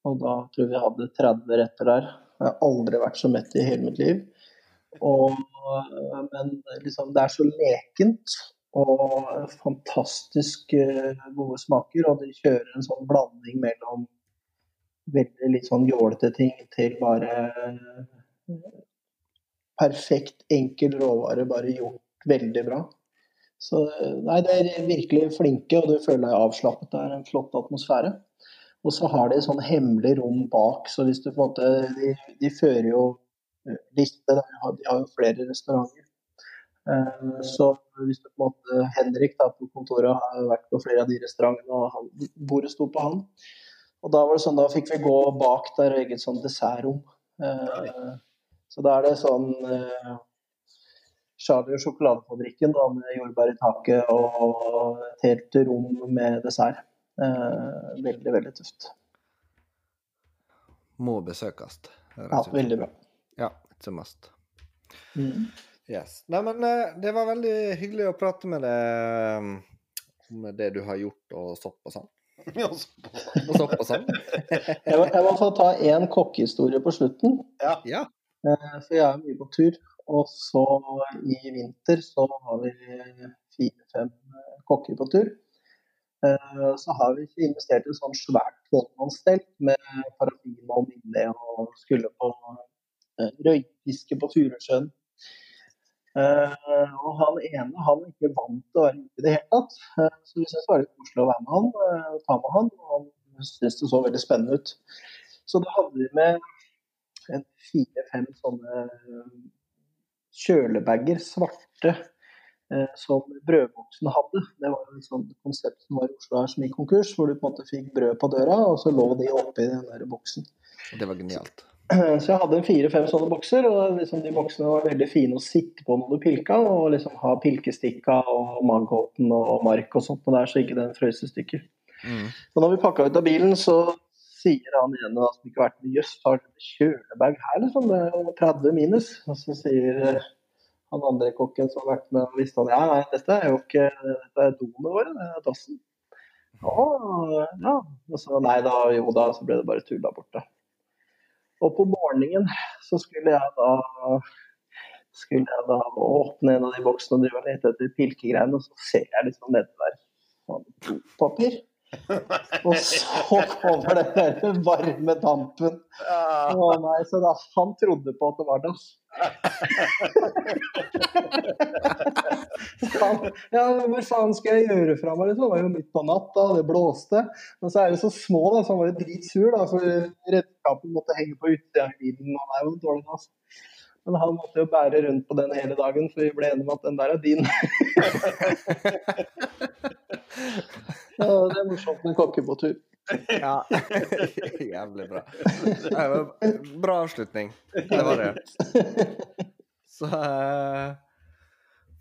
og da tror jeg vi hadde 30 retter der. Jeg har aldri vært så mett i hele mitt liv. Og, men liksom, det er så lekent og fantastisk eh, gode smaker. Og de kjører en sånn blanding mellom veldig litt sånn jålete ting til bare eh, perfekt, enkel råvare, bare gjort veldig bra. Så nei, det er virkelig flinke, og du føler deg avslappet. Det er en flott atmosfære. Og så har de sånn hemmelig rom bak, så hvis du på en måte De, de fører jo eh, liste, de har jo flere restauranter. Eh, Så hvis du på en måte Henrik da, på kontoret har vært på flere av de restaurantene, og han, bordet sto på han. Og da var det sånn, da fikk vi gå bak der og eget sånn dessertrom. Eh, Så da er det sånn eh, Charlie og sjokoladefabrikken da, med jordbær i taket og et helt rom med dessert. Veldig, veldig tøft. Må besøkes. Ja, veldig bra. Ja, it's a must. Mm. Yes. Nei, men eh, det var veldig hyggelig å prate med deg um, om det du har gjort, og og sånn. Ja, så- Og sopp sånn. Jeg, må, jeg må få ta én kokkehistorie på slutten. Ja. ja. Så jeg er mye på tur. Og så i vinter så har vi fire-fem eh, kokker på tur. Eh, Så har vi ikke investert i et sånt svært tolvmannsstelt med parafin og minne og skulle på røykfiske på Furusjøen. Eh, Og han ene han er ikke vant til å være ute i det hele tatt. Uh, Så vi syntes det var litt koselig å være med han, og ta med han. Og han syntes det så veldig spennende ut. Så da hadde vi med fire-fem sånne kjølebager, svarte, som brødboksen hadde. Det var et sånt konsept som var i Oslo her som gikk konkurs, hvor du på en måte fikk brød på døra, og så lå de oppi den der boksen. Det var genialt. Så jeg hadde fire-fem sånne bokser, og liksom de boksene var veldig fine å sitte på når du pilka, og liksom ha pilkestikka og maghåten og mark og sånt på der, så ikke den frøs i stykker. Mm. Men når vi pakka ut av bilen, så sier han igjen at det ikke har vært Jøss, har du kjølebag her, liksom? Det er jo 30 minus. Og så sier eh, han andre kokken som har vært med, og visste han ja, nei, dette er jo ikke dette er doene våre, det er dassen. Å, ja. Og så nei da, jo da, så ble det bare tulla bort, da. Og på morgenen så skulle jeg da skulle jeg da åpne en av de boksene og drive og lete etter pilkegreiene, og så ser jeg liksom nedi der papir. dopapir. Og så kommer den der varme dampen. Å nei, så da, han trodde på at det var dass. Ja, hvor faen skal jeg gjøre fra meg? Liksom? Det var jo midt på natta, det blåste. Men så er de så små, da, så han var jo dritsur, da, for redskapen måtte henge på utsida av bilen. Og det er jo dårlig dass. Men han måtte jo bære rundt på den hele dagen, for vi ble enige om at den der er din. ja, det er morsomt med kokker på tur. Ja. Jævlig bra. Bra avslutning. Det var det. Så eh,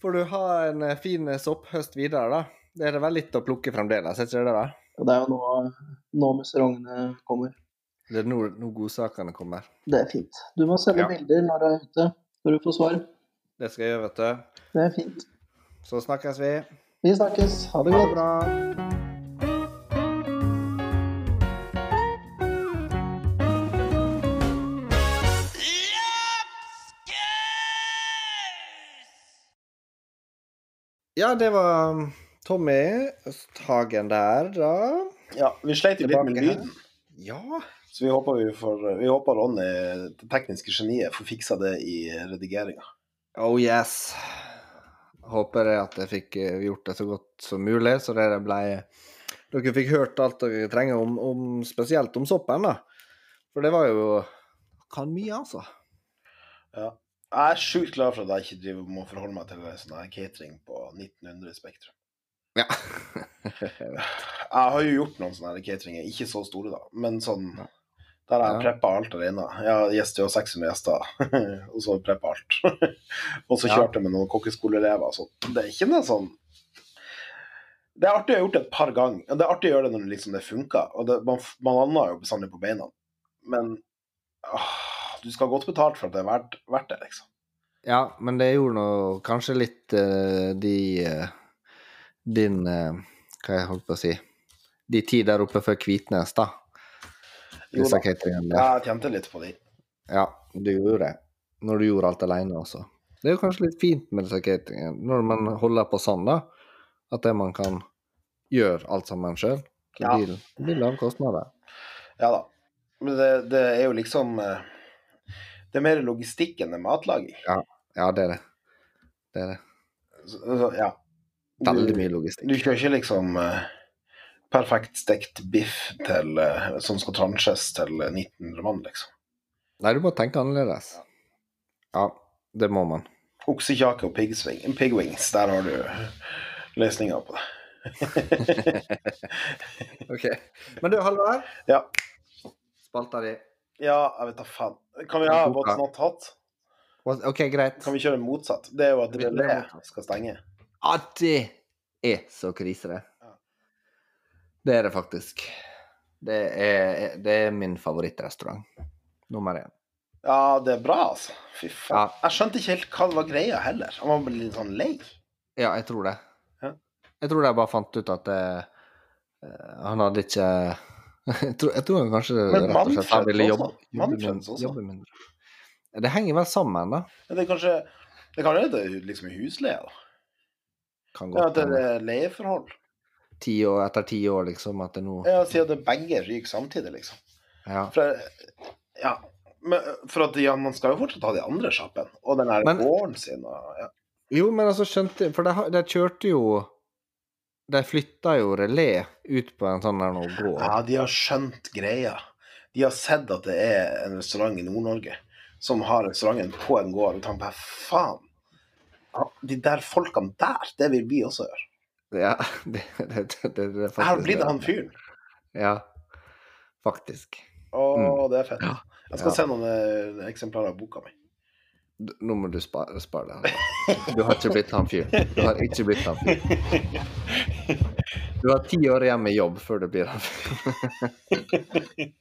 får du ha en eh, fin sopphøst videre, da. Det er vel litt å plukke fremdeles, er ikke det da? Det er jo nå, nå musserongene kommer. Det er nå, nå godsakene kommer. Det er fint. Du må sende Ja. bilder når du er ute, når du får svar. Det skal jeg gjøre, vet du. Det er fint. Så snakkes vi. Vi snakkes. Ha det godt. Ha det bra. Ja, det var um, Tommy Østhagen der, da. Ja, vi sleit jo litt med lyden, Ja. så vi håper, vi får, vi håper Ronny, det tekniske geniet, får fiksa det i redigeringa. Oh yes. Håper jeg at jeg fikk eh, gjort det så godt som mulig, så dere ble Dere fikk hørt alt dere trenger om, om spesielt om soppen, da. For det var jo Kan mye, altså. Ja. Jeg er sjukt glad for at jeg ikke driver må forholde meg til sånn catering på 1900 Spektrum. Ja. Jeg har jo gjort noen sånne cateringer, ikke så store da, men sånn Der har jeg Ja. preppa alt alene. Jeg har gjester og 600 gjester, og så preppa alt. og så kjørte jeg med noen kokkeskoleelever. Så det er ikke noe sånn Det er artig å ha gjort det et par ganger. Det er artig å gjøre det når det liksom det funker. Og det, man, man lander jo bestandig på beina. Men åh, du skal ha godt betalt for at det er verdt, verdt det, liksom. Ja, men det gjorde nå kanskje litt uh, de uh, Din uh, Hva jeg holdt på å si De ti der oppe før Kvitnes, da. Jo da. Ja, jeg tjente litt på de. Ja, du gjorde det. Når du gjorde alt alene også. Det er jo kanskje litt fint med disse cateringene, når man holder på sånn, da. At det man kan gjøre alt sammen sjøl. Det Ja. det blir lave kostnader. Ja da. Men det, det er jo liksom eh, Det er mer logistikk enn matlaging. Ja, det er det. Det er det. Så, så, ja. Veldig mye logistikk. Du kjører ikke liksom uh, perfekt stekt biff til, uh, som skal transjes til eh, 1900 mann, liksom. Nei, du må tenke annerledes. Ja, det må man. Oksekjake og pigsving, pigwings, der har du løsninga på det. Ok. Men du, Halvard. Ja. Spalta di. Ja, jeg vet da faen. Kan vi ha. What's Not Hot? OK, greit. Kan vi kjøre motsatt? Det er jo at relé skal stenge. Ja, det er så krise, det. Ja. Det er det faktisk. Det er, det er min favorittrestaurant. Nummer én. Ja, det er bra, altså. Fy faen. Ja. Jeg skjønte ikke helt hva det var greia heller. Han var bare litt sånn lei. Ja, jeg tror det. Ja. Jeg tror de bare fant ut at det, eh, han hadde ikke jeg, tror, jeg tror kanskje Men rett og slett han ville jobbe, jobbe, mindre, jobbe mindre. Det henger vel sammen, da. Men det er kanskje Det kan være liksom husleie, da. Kan Ja, godt at det er leieforhold. Ti år, etter ti år, liksom, at det nå Ja, siden det begge ryker samtidig, liksom. Ja. For, ja, men, for at ja, man skal jo fortsatt ha de andre sjappene. Og den her gården sin og ja. Jo, men altså, skjønte For de kjørte jo De flytta jo relé ut på en sånn der noe gård. ja, de har skjønt greia. De har sett at det er en restaurant i Nord-Norge som har restauranten på en gård. Og tenker bare faen. De der folkene der, det vil vi også gjøre. Ja, det, det, det, det, er Jeg har faktisk blitt det. han fyren. Ja, faktisk. Å, Mm. det er fett. Jeg skal Ja. se noen eh, eksemplarer av boka mi. Nå må du spare, spare deg. Du har ikke blitt han fyren. Du har ikke blitt han fyren. Du har ti år igjen med jobb før du blir han fyren.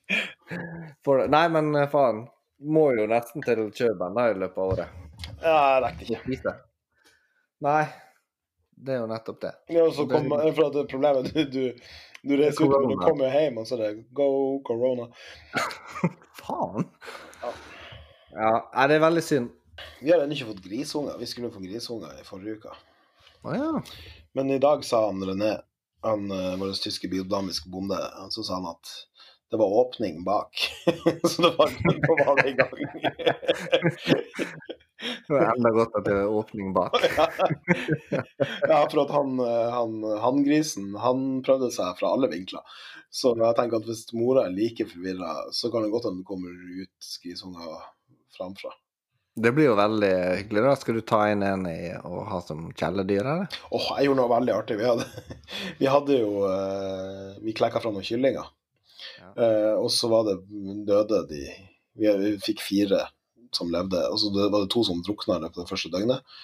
Nei, men eh, faen. Må jo nesten til Kjøben i løpet av året. Ja, jeg rekte ikke. Nei, det er jo nettopp det. Ja, og så kom, for at det problemet du, du, du reiser ut, men du kommer jo hjem, og så er det go corona. Faen! Ja. Ja, det er veldig synd. Vi har ennå ikke fått grisunger. Vi skulle få grisunger i forrige uke. Å ja. Men i dag sa han René, han eh, vår tyske biodynamiske bonde, så sa han at det var åpning bak. så det var, ikke var det i gang. Det er enda godt at det er åpning bak. ja, for at han, han, han grisen, han prøvde seg fra alle vinkler. Så jeg tenker at hvis mora er like forvirra, så kan det godt hende det kommer ut grisunger framfra. Det blir jo veldig hyggelig. da. Skal du ta inn en i å ha som kjæledyr, eller? Åh, jeg gjorde noe veldig artig. Vi hadde, vi hadde jo uh, Vi klekka fra noen kyllinger. Ja. Uh, og så var det døde de vi, vi fikk fire som levde. Og så var det to som drukna i løpet av det første døgnet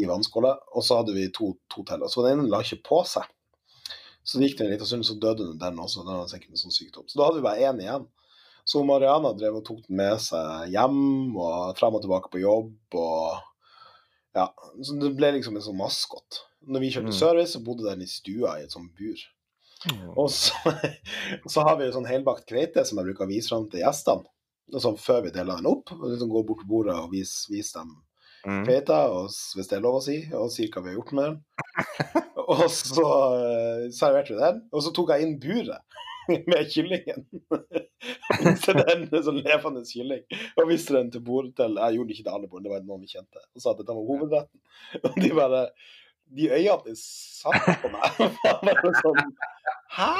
i vannskåla. Og så hadde vi to, to til. Og så den ene la ikke på seg. Så det gikk det en liten stund, så døde den den også. Den hadde sikkert en sånn sykdom. Så da hadde vi bare én igjen. Så Mariana drev og tok den med seg hjem og frem og tilbake på jobb. og ja, så Det ble liksom en sånn maskot. Når vi kjørte Mm. service, så bodde den i stua i et sånt bur. Mm. Og så, så har vi sånn helbakt kveite som jeg bruker å vise fram til gjestene. Og sånn før vi deler den opp. og liksom Gå bort til bordet og viser vise dem Mm. kveita, hvis det er lov å si, og sier hva vi har gjort med den. og så uh, serverte vi den, og så tok jeg inn buret med kyllingen. Så det er en sånn levende kylling. Og viste den til bordet til Jeg gjorde det ikke til alle bordene, det var noen vi kjente. Og sa at dette var hovedretten. Og de bare De øynene de satt på meg. bare sånn Hæ?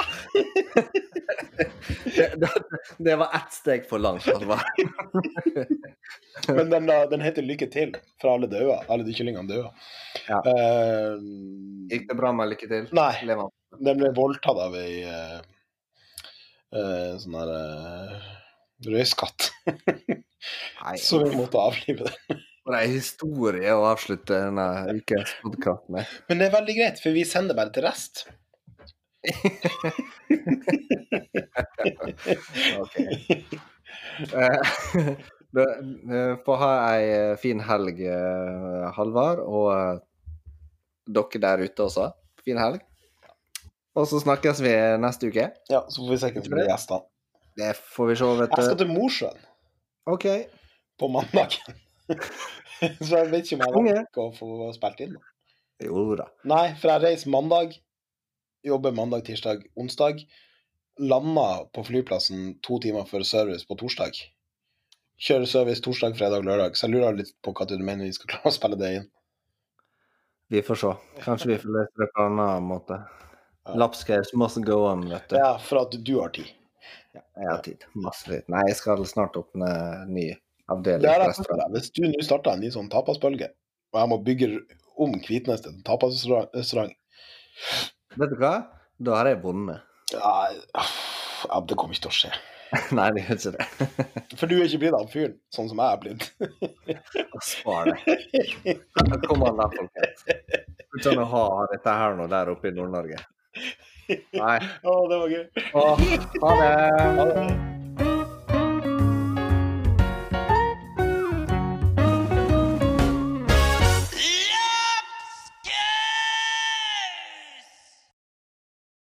Det, det, det var ett steg for langt. Men den, den heter Lykke til, for alle døde. Alle de kyllingene døde. Ja. Uh, Gikk det bra med lykke til? nei. Den ble voldtatt av ei eh, eh, sånn her uh, Røyskatt. Nei, Så vi måtte avlive det. For ei historie å avslutte denne ukens podkast med. Men det er veldig greit, for vi sender bare til rest. Ok. Eh, du, eh, Få ha ei eh, fin helg, eh, Halvard, og eh, dere der ute også. Fin helg. Og så snakkes vi neste uke. Ja, så får vi se hvem som blir gjestene. Det får vi se, vet Jeg skal til Mosjøen OK. på mandag. så jeg vet ikke om jeg Konge. rekker å få spilt inn. Jo da. Nei, for jeg reiser mandag, jobber mandag, tirsdag, onsdag. Landa på flyplassen to timer før service på torsdag. Kjører service torsdag, fredag, lørdag. Så jeg lurer litt på hva du mener vi skal klare å spille det inn. Vi får se. Kanskje vi får løse det på en annen måte. Lapskaus must go on, vet du. Ja, for at du har tid. Ja, jeg har tid. Masse tid. Nei, jeg skal snart åpne ny avdeling. Det er deg. Hvis du nå starter en ny sånn tapasbølge, og jeg må bygge om Kvitnes til en tapasrestaurant Vet du hva? Da har jeg vunnet. ja, det kommer ikke til å skje. Nei, det gjør ikke det. For du er ikke blitt han fyren, sånn som jeg er blitt. Spar det. Kom an da, folkens. Sånn å ha dette her nå der oppe i Nord-Norge. Nei. Å, det var gøy. Å, ha det. Ha det.